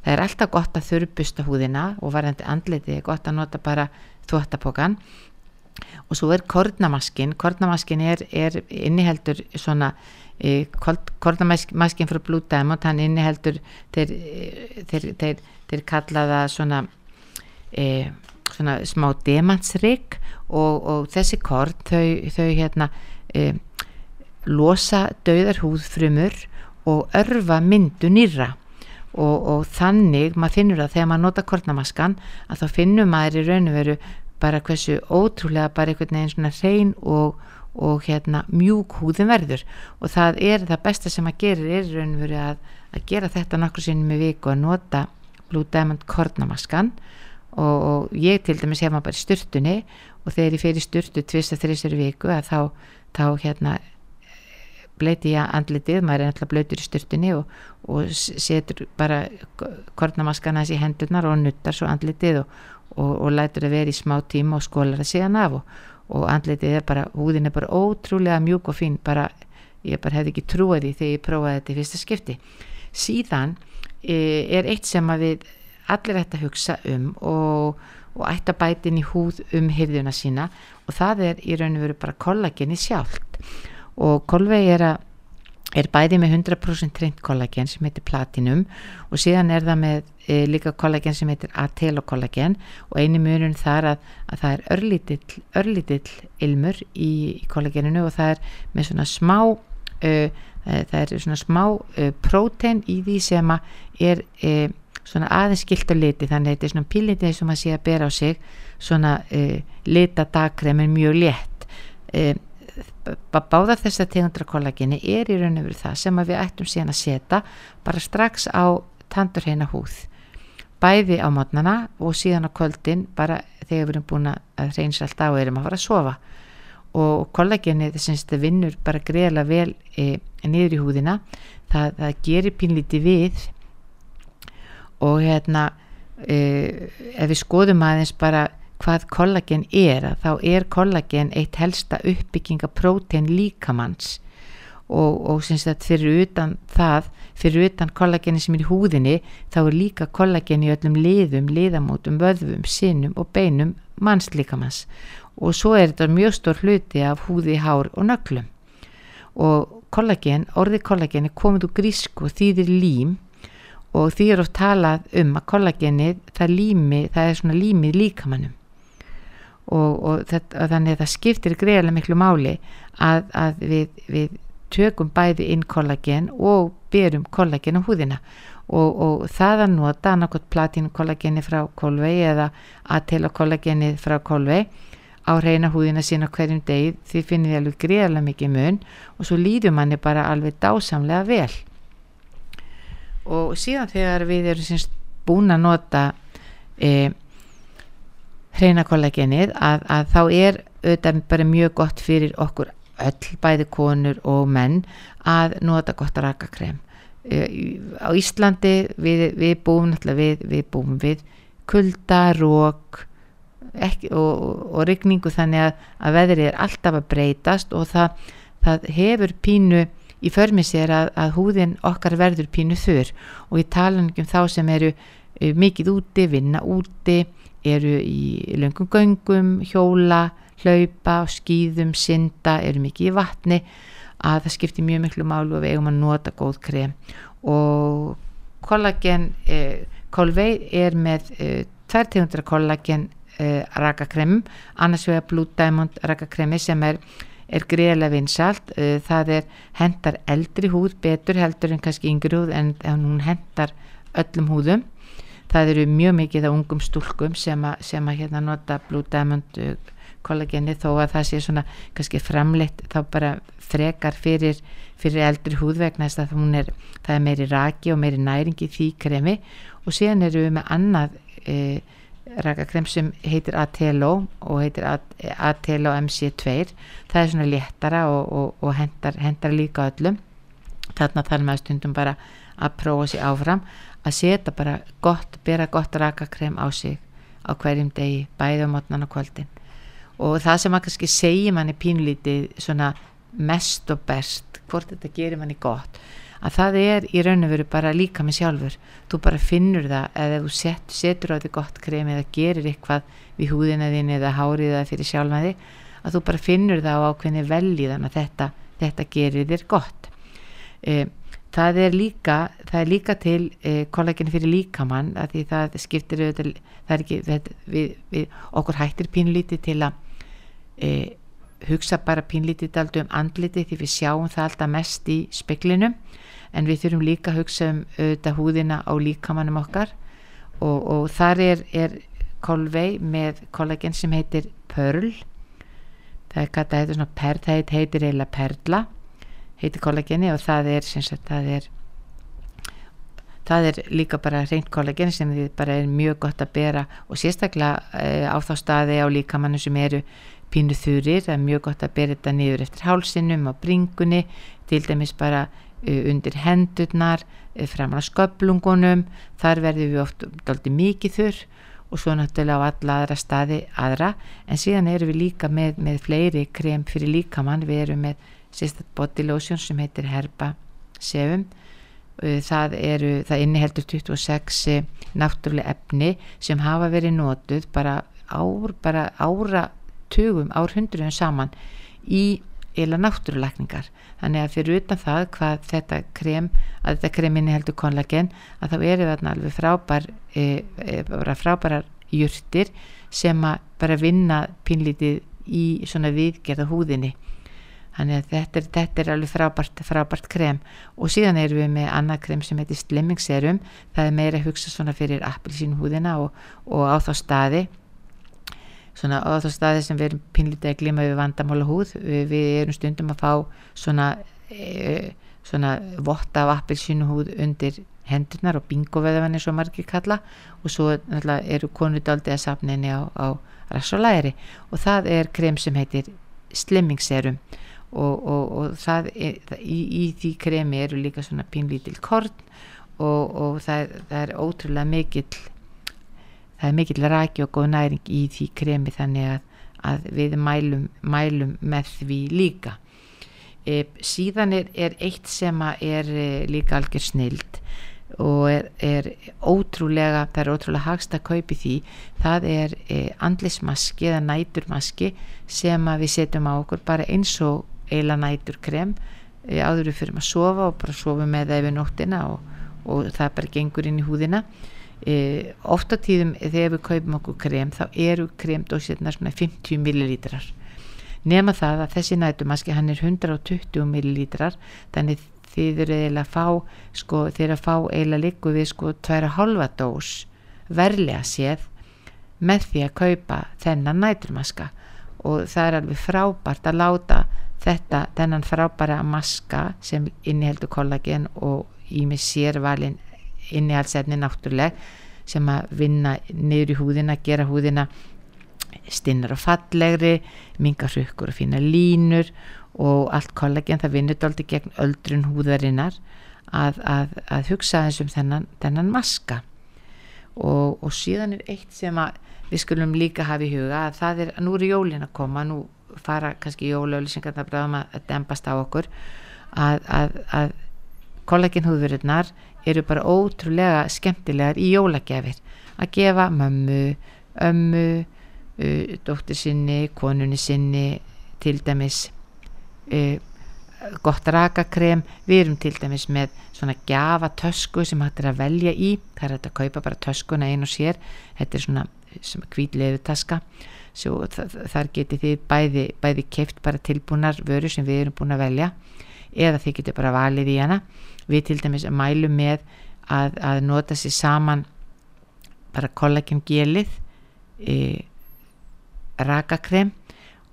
Það er alltaf gott að þurrbusta húðina og varðandi andliti er gott að nota bara þvóttapokan og svo er kornamaskin kornamaskin er, er inniheldur svona kornamaskin frá Blue Diamond. Hann inniheldur þeir, þeir, þeir, þeir kallaða svona, e, svona smá demantsrygg og, og þessi korn þau, þau hérna e, losa dauðar húðfrumur og örfa myndu nýra og, og þannig maður finnur það þegar maður nota kornamaskan að þá finnum maður í raun og veru bara hversu ótrúlega bara einhvern veginn svona hrein og og hérna mjúk húðin verður. Og það er það besta sem að gera er raun og verið að, að gera þetta nokkur sinnum í viku að nota Blue Diamond kornamaskan og, og ég til dæmis hef maður bara styrtunni og þegar ég fer í styrtu tvist að þrjustur viku að þá, þá hérna bleiti ég andlitið, maður er alltaf blöytur í styrtunni og, og setur bara kornamaskan aðeins í hendurnar og nuttar svo andlitið og, og lætur að vera í smá tíma og skólar það síðan af og og andletið er bara, húðin er bara ótrúlega mjúk og fín, bara ég bara hefði ekki trúið því þegar ég prófaði þetta í fyrsta skipti. Síðan e, er eitt sem að við allir ætti að hugsa um og, og ætti að bæti inn í húð um hyrðuna sína og það er í raun og veru bara kollageni sjálft. Og kolvegi er að er bæði með 100% treynt kollagen sem heitir platinum og síðan er það með e, líka kollagen sem heitir atelokollagen og eini munun þar að, að það er örlítill, örlítill ilmur í, í kollageninu og það er með svona smá e, það er svona smá e, prótein í því sem er svona aðeins skilt og liti þannig að þetta er svona pílitið sem að sé að bera á sig svona lita dagkremin mjög létt. Báða þess að tegundra kollageni er í raun og veru það sem við ættum síðan að setja bara strax á tandurheina húð. Bæði á mótnana og síðan á kvöldin bara þegar við erum búin að reynsa allt á og erum að fara að sofa. Og kollageni að það vinnur bara greiðlega vel e, niður í húðina. Það, það gerir pínlíti við og hérna e, ef við skoðum aðeins bara hvað kollagen er þá er kollagen eitt helsta uppbyggingaprótein líkamanns og, og syns að fyrir utan það, fyrir utan kollageni sem er í húðinni þá er líka kollagen í öllum liðum, liðamótum, vöðvum, sinnum og beinum mannslíkamanns og svo er þetta mjög stór hluti af húði, hár og nöglum. Og kollagen, orðið kollagen er komið úr grísku og þýðir lím og því er oft talað um að kollagenið það, lími, það er svona límið líkamannum. Og, og þetta, þannig að það skiptir greiðlega miklu máli að, að við, við tökum bæði inn kollagen og byrjum kollagen á húðina. Og, og það að nota annarkot platínu kollageni frá kolvei eða aðtela kollageni frá kolvei á reyna húðina sína hverjum deg því finnir þið alveg greiðlega mikið mun og svo líður manni bara alveg dásamlega vel og síðan þegar við erum semst búin að nota eða hreina kollagenið að, að þá er auðvitað bara mjög gott fyrir okkur öll, bæði konur og menn að nota gott rakakrem. E, á Íslandi við, við búum við, við búum við kulda, rók ekki, og, og, og rigningu þannig að, að veðrið er alltaf að breytast og það, það hefur pínu í förmið sér að, að húðin okkar verður pínu þurr. Og ég tala ekki um þá sem eru uh, mikið úti, vinna úti eru í löngum göngum hjóla, hlaupa skýðum, synda, eru mikið í vatni. Að það skiptir mjög miklu málu og við eigum að nota góð krem. Og kollagen eh, Kolvei er með eh, tvær tegundra kollagen eh, rakakremum, annars vegar Blue Diamond rakakremi sem er er greiðlega vinsalt uh, það er hendar eldri húð betur heldur en kannski yngri húð en, hún hendar öllum húðum. Það eru mjög mikið af ungum stúlkum sem að, sem að hérna nota Blue Diamond uh, kollageni. Þó að það sé svona kannski framleitt þá bara frekar fyrir, fyrir eldri húð vegna þess að hún er, það er meiri raki og meiri næringi því kremi. Og síðan eru við með annað uh, rakakrem sem heitir Atelo og heitir Atelo MC2 það er svona léttara og, og, og hendar, hendar líka öllum. Þarna þarf maður stundum bara að prófa sér áfram að setja bara gott, bera gott rakakrem á sig á hverjum degi, bæði á mótnan og kvöldin. Og það sem maður kannski segir manni pínlítið svona mest og best, hvort þetta gerir manni gott að það er í raun og veru bara líka með sjálfur. Þú bara finnur það eða þú set, setur á því gott krem eða gerir eitthvað við húðina þín eða hárið eða fyrir sjálfa þig að þú bara finnur það á ákveðni þannig að þetta, þetta gerir þér gott. E, það er líka það er líka til e, kollagin fyrir líkamann að því það skiptir það er ekki við, við, okkur hættir pínlítið til að e, hugsa bara pínlítið aldrei um andliti því við sjáum það alltaf mest í speklinum en við þurfum líka að hugsa um auðvitað húðina á líkamannum okkar. Og, og þar er, er kolvei með kollagen sem heitir Pearl. Það er hvað það heitir svona per, það heitir eiginlega Perla heitir kollageni og það er sagt, það er það er líka bara reynd kollagen sem þið bara er mjög gott að bera og sérstaklega e, á þá staði á líkamannu sem eru pínu þurir, það er mjög gott að bera þetta niður eftir hálsinum á bringunni til dæmis bara undir hendurnar framar á sköplungunum þar verðum við oft doldi mikið þurr og svo náttúrulega á alla aðra staði aðra. En síðan erum við líka með, með fleiri krem fyrir líkamann. Við erum með sérstætt body lotion sem heitir Herba Sevum eh, það, eru, það inniheldur 26 náttúrulega efni sem hafa verið nótuð bara, ár, bara ára tugum, árhundruðum saman í eila náttúrulækningar. Þannig að fyrir utan það hvað þetta krem, að þetta kreminni heldur kollagen, að þá eru þarna alveg frábær e, e, frábærar júrtir sem að bara vinna pínlítið í svona viðgerða húðinni. Þannig að þetta er, þetta er alveg frábært, frábært krem. Og síðan erum við með annað krem sem heitir Slimmingserum það er meira að hugsa svona fyrir appilsín húðina og, og á þá staði svona á þá staði sem við erum pinlítið að glima við vandamála húð. Við, við erum stundum að fá svona e, svona votta af appilsínu húð undir hendurnar og bingoveðafanir svo margir kalla. Og svo eru konudaldi að sapninni á, á rassolæri og það er krem sem heitir slimmingserum og, og, og það er, í, í því kremi eru líka svona pinlítil korn og, og það, það er ótrúlega mikill það er mikill raki og góð næring í því kremi þannig að, að við mælum, mælum með því líka. E, síðan er, er eitt sem er e, líka algjör snild og er, er ótrúlega það er ótrúlega hagst að kaupi því. Það er e, andlismaski eða næturmaski sem við setjum á okkur bara eins og eila næturkrem. E, áður við fyrir að sofa og bara sofa með það yfir nóttina og, og það bara gengur inn í húðina e, ofta tíðum þegar við kaupum okkur krem þá eru kremdósirna svona 50 millilítrar. Nema það að þessi nætumaski hann er 120 millilítrar þannig þið eru eiginlega að fá sko þeir að fá eiginlega líku við sko 2,5 dós verlega séð með því að kaupa þennan næturmaska. Og það er alveg frábært að láta þetta, þennan frábæra maska sem inniheldur kollagen og í mig sérvalin innihaldsefni náttúruleg sem að vinna niður í húðina, gera húðina stinnar og fallegri mingar hrykkur og fína línur og allt kollagen það vinnur doldi gegn öldrun húðarinnar að, að, að hugsa eins um þennan, þennan maska. Og, og síðan er eitt sem að við skulum líka hafa í huga að það er, nú eru jólin að koma nú fara kannski jólauðlýsingarna bráðum að, að dempast á okkur að, að, að kollagenhúðverðurnar eru bara ótrúlega skemmtilegar í jólagjafir. Að gefa mömmu, ömmu uh, dóttir sinni konunni sinni til dæmis uh, gott rakakrem. Við erum til dæmis með svona gjafa tösku sem hægt er að velja í. Það er hægt að kaupa bara töskuna einu og sér. Þetta er svona kvítlefu taska svo þar geti þið bæði, bæði keift bara tilbúnar vöru sem við erum búin að velja eða þið getur bara valið í hana. Við til dæmis mælum með að, að nota sér saman bara kollagen gelið e, rakakrem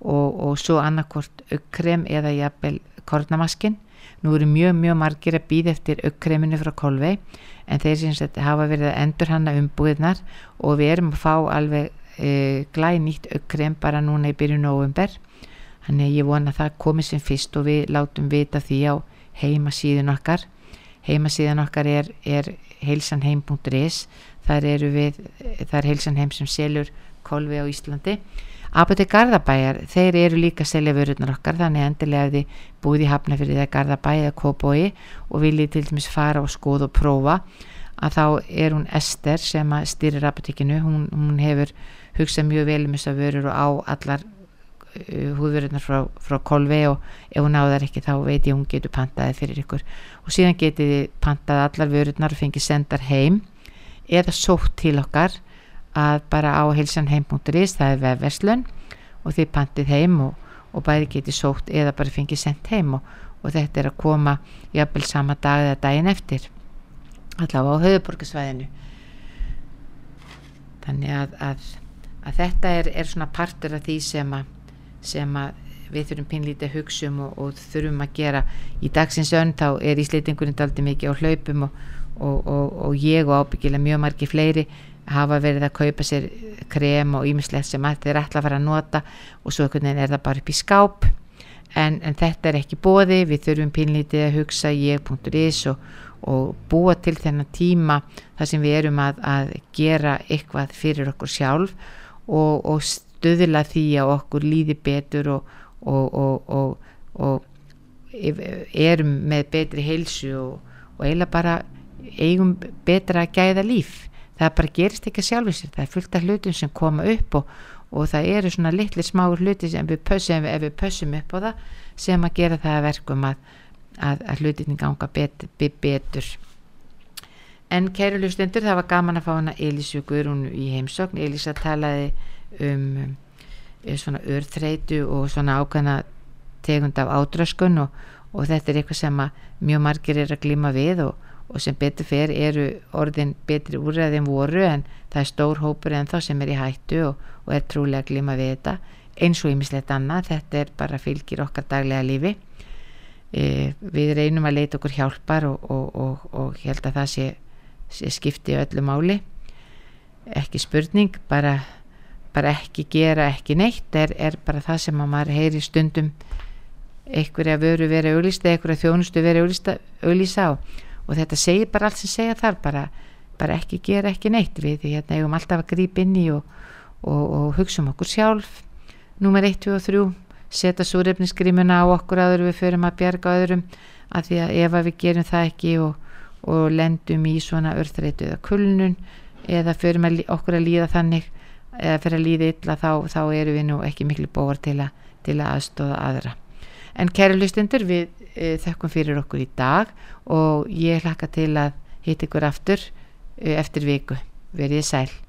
og, og svo annarkort aukkrem eða jafnvel kornamaskin nú eru mjög mjög margir að býða eftir aukkreminu frá kolvei en þeir sem hafa verið að endur hanna umbúðnar og við erum að fá alveg e, glæð nýtt aukkrem bara núna í byrjun november þannig að ég vona að það komi sem fyrst og við látum vita því á heimasíðun okkar. Heimasíðan okkar er, er heilsanheim.is þar það er heilsanheim sem selur kolvi á Íslandi. Apotek Garðabæjar, þeir eru líka að selja vörurnar okkar, þannig endilega ef þið búið í Hafnafjörði eða Garðabæi eða Kóbói og viljið til dæmis fara og skoða og prófa að þá er hún Ester sem að styrir apotekinu, hún, hún hefur hugsað mjög vel um þess að vörur og á allar uh, húðvörurnar frá, frá Kolvi og ef hún áðar ekki þá veit ég hún getur pantaði fyrir ykkur. Og síðan getið pantaði allar vörurnar og fengið sendar heim eða sótt til okkar að bara á hilsanheim.is það er vefverslun og þið pantið heim og, og bæði getið sótt eða bara fengið sendt heim og, og þetta er að koma jafnvel sama dag eða daginn eftir allavega á höfuborgarsvæðinu þannig að, að, að þetta er, er svona partur af því sem að, sem við þurfum pinlítið að hugsa um og, og þurfum að gera í dagsins önn þá er íslitingurinn aldrei mikið á hlaupum og, og, og ég og ábyggilega mjög margi fleiri hafa verið að kaupa sér krem og ímislegt sem að þeir ætla að fara að nota og svo er það bara upp í skáp. En, en þetta er ekki bóði við þurfum pinlítið að hugsa ég.is og búa til þennan tíma þar sem við erum að, að gera eitthvað fyrir okkur sjálf og, og stöðla því að okkur líði betur og, og erum með betri heilsu og eiginlega bara eigum betra að gæða líf. Það bara gerist ekki sjálfur sér. Það er fullt af hlutum sem koma upp og, og það eru svona litli smáur hluti sem við pössum, ef við pössum upp á það sem að gera það að verkum að, að, að hlutinni ganga betur, betur. en kæru hlustendur það var gaman að fá hana Elísu Guðrún í heimsókn. Elísa talaði um, um svona örþreitu og svona ákvæmna tegund af ádraskun og, og þetta er eitthvað sem mjög margir er að glima við og og sem betur fer eru orðin betri úrræði en voru en það er stór hópur en þá sem er í hættu og, og er trúlega að glima við þetta. Eins og ýmislegt annað, þetta er bara fylgir okkar daglega lífi. E, við reynum að leita okkur hjálpar og held að það sé, sé skipti öllu máli. Ekki spurning bara, bara ekki gera ekki neitt er, er bara það sem að maður heyri stundum einhverja vöru verið auðlýsta, einhverja þjónustu verið auðlýsa á. Og þetta segir bara allt sem segja þar bara, bara ekki gera ekki neitt. Við hérna eigum alltaf að grípa inn í og, og, og hugsa um okkur sjálf. Nummer 1, 2 og 3 setja súrefnisgrímuna á okkur aður við förum að bjarga öðrum að því að ef að við gerum það ekki og, og lendum í svona örþreitu eða kulnun eða förum að, okkur að líða þannig eða fyrir að líða illa þá, þá eru við nú ekki miklu bóar til, a, til að aðstóða aðra. En kæri hlustundur við e, þökkum fyrir okkur í dag og ég hlakka til að hitta ykkur aftur e, eftir viku. Verið sæl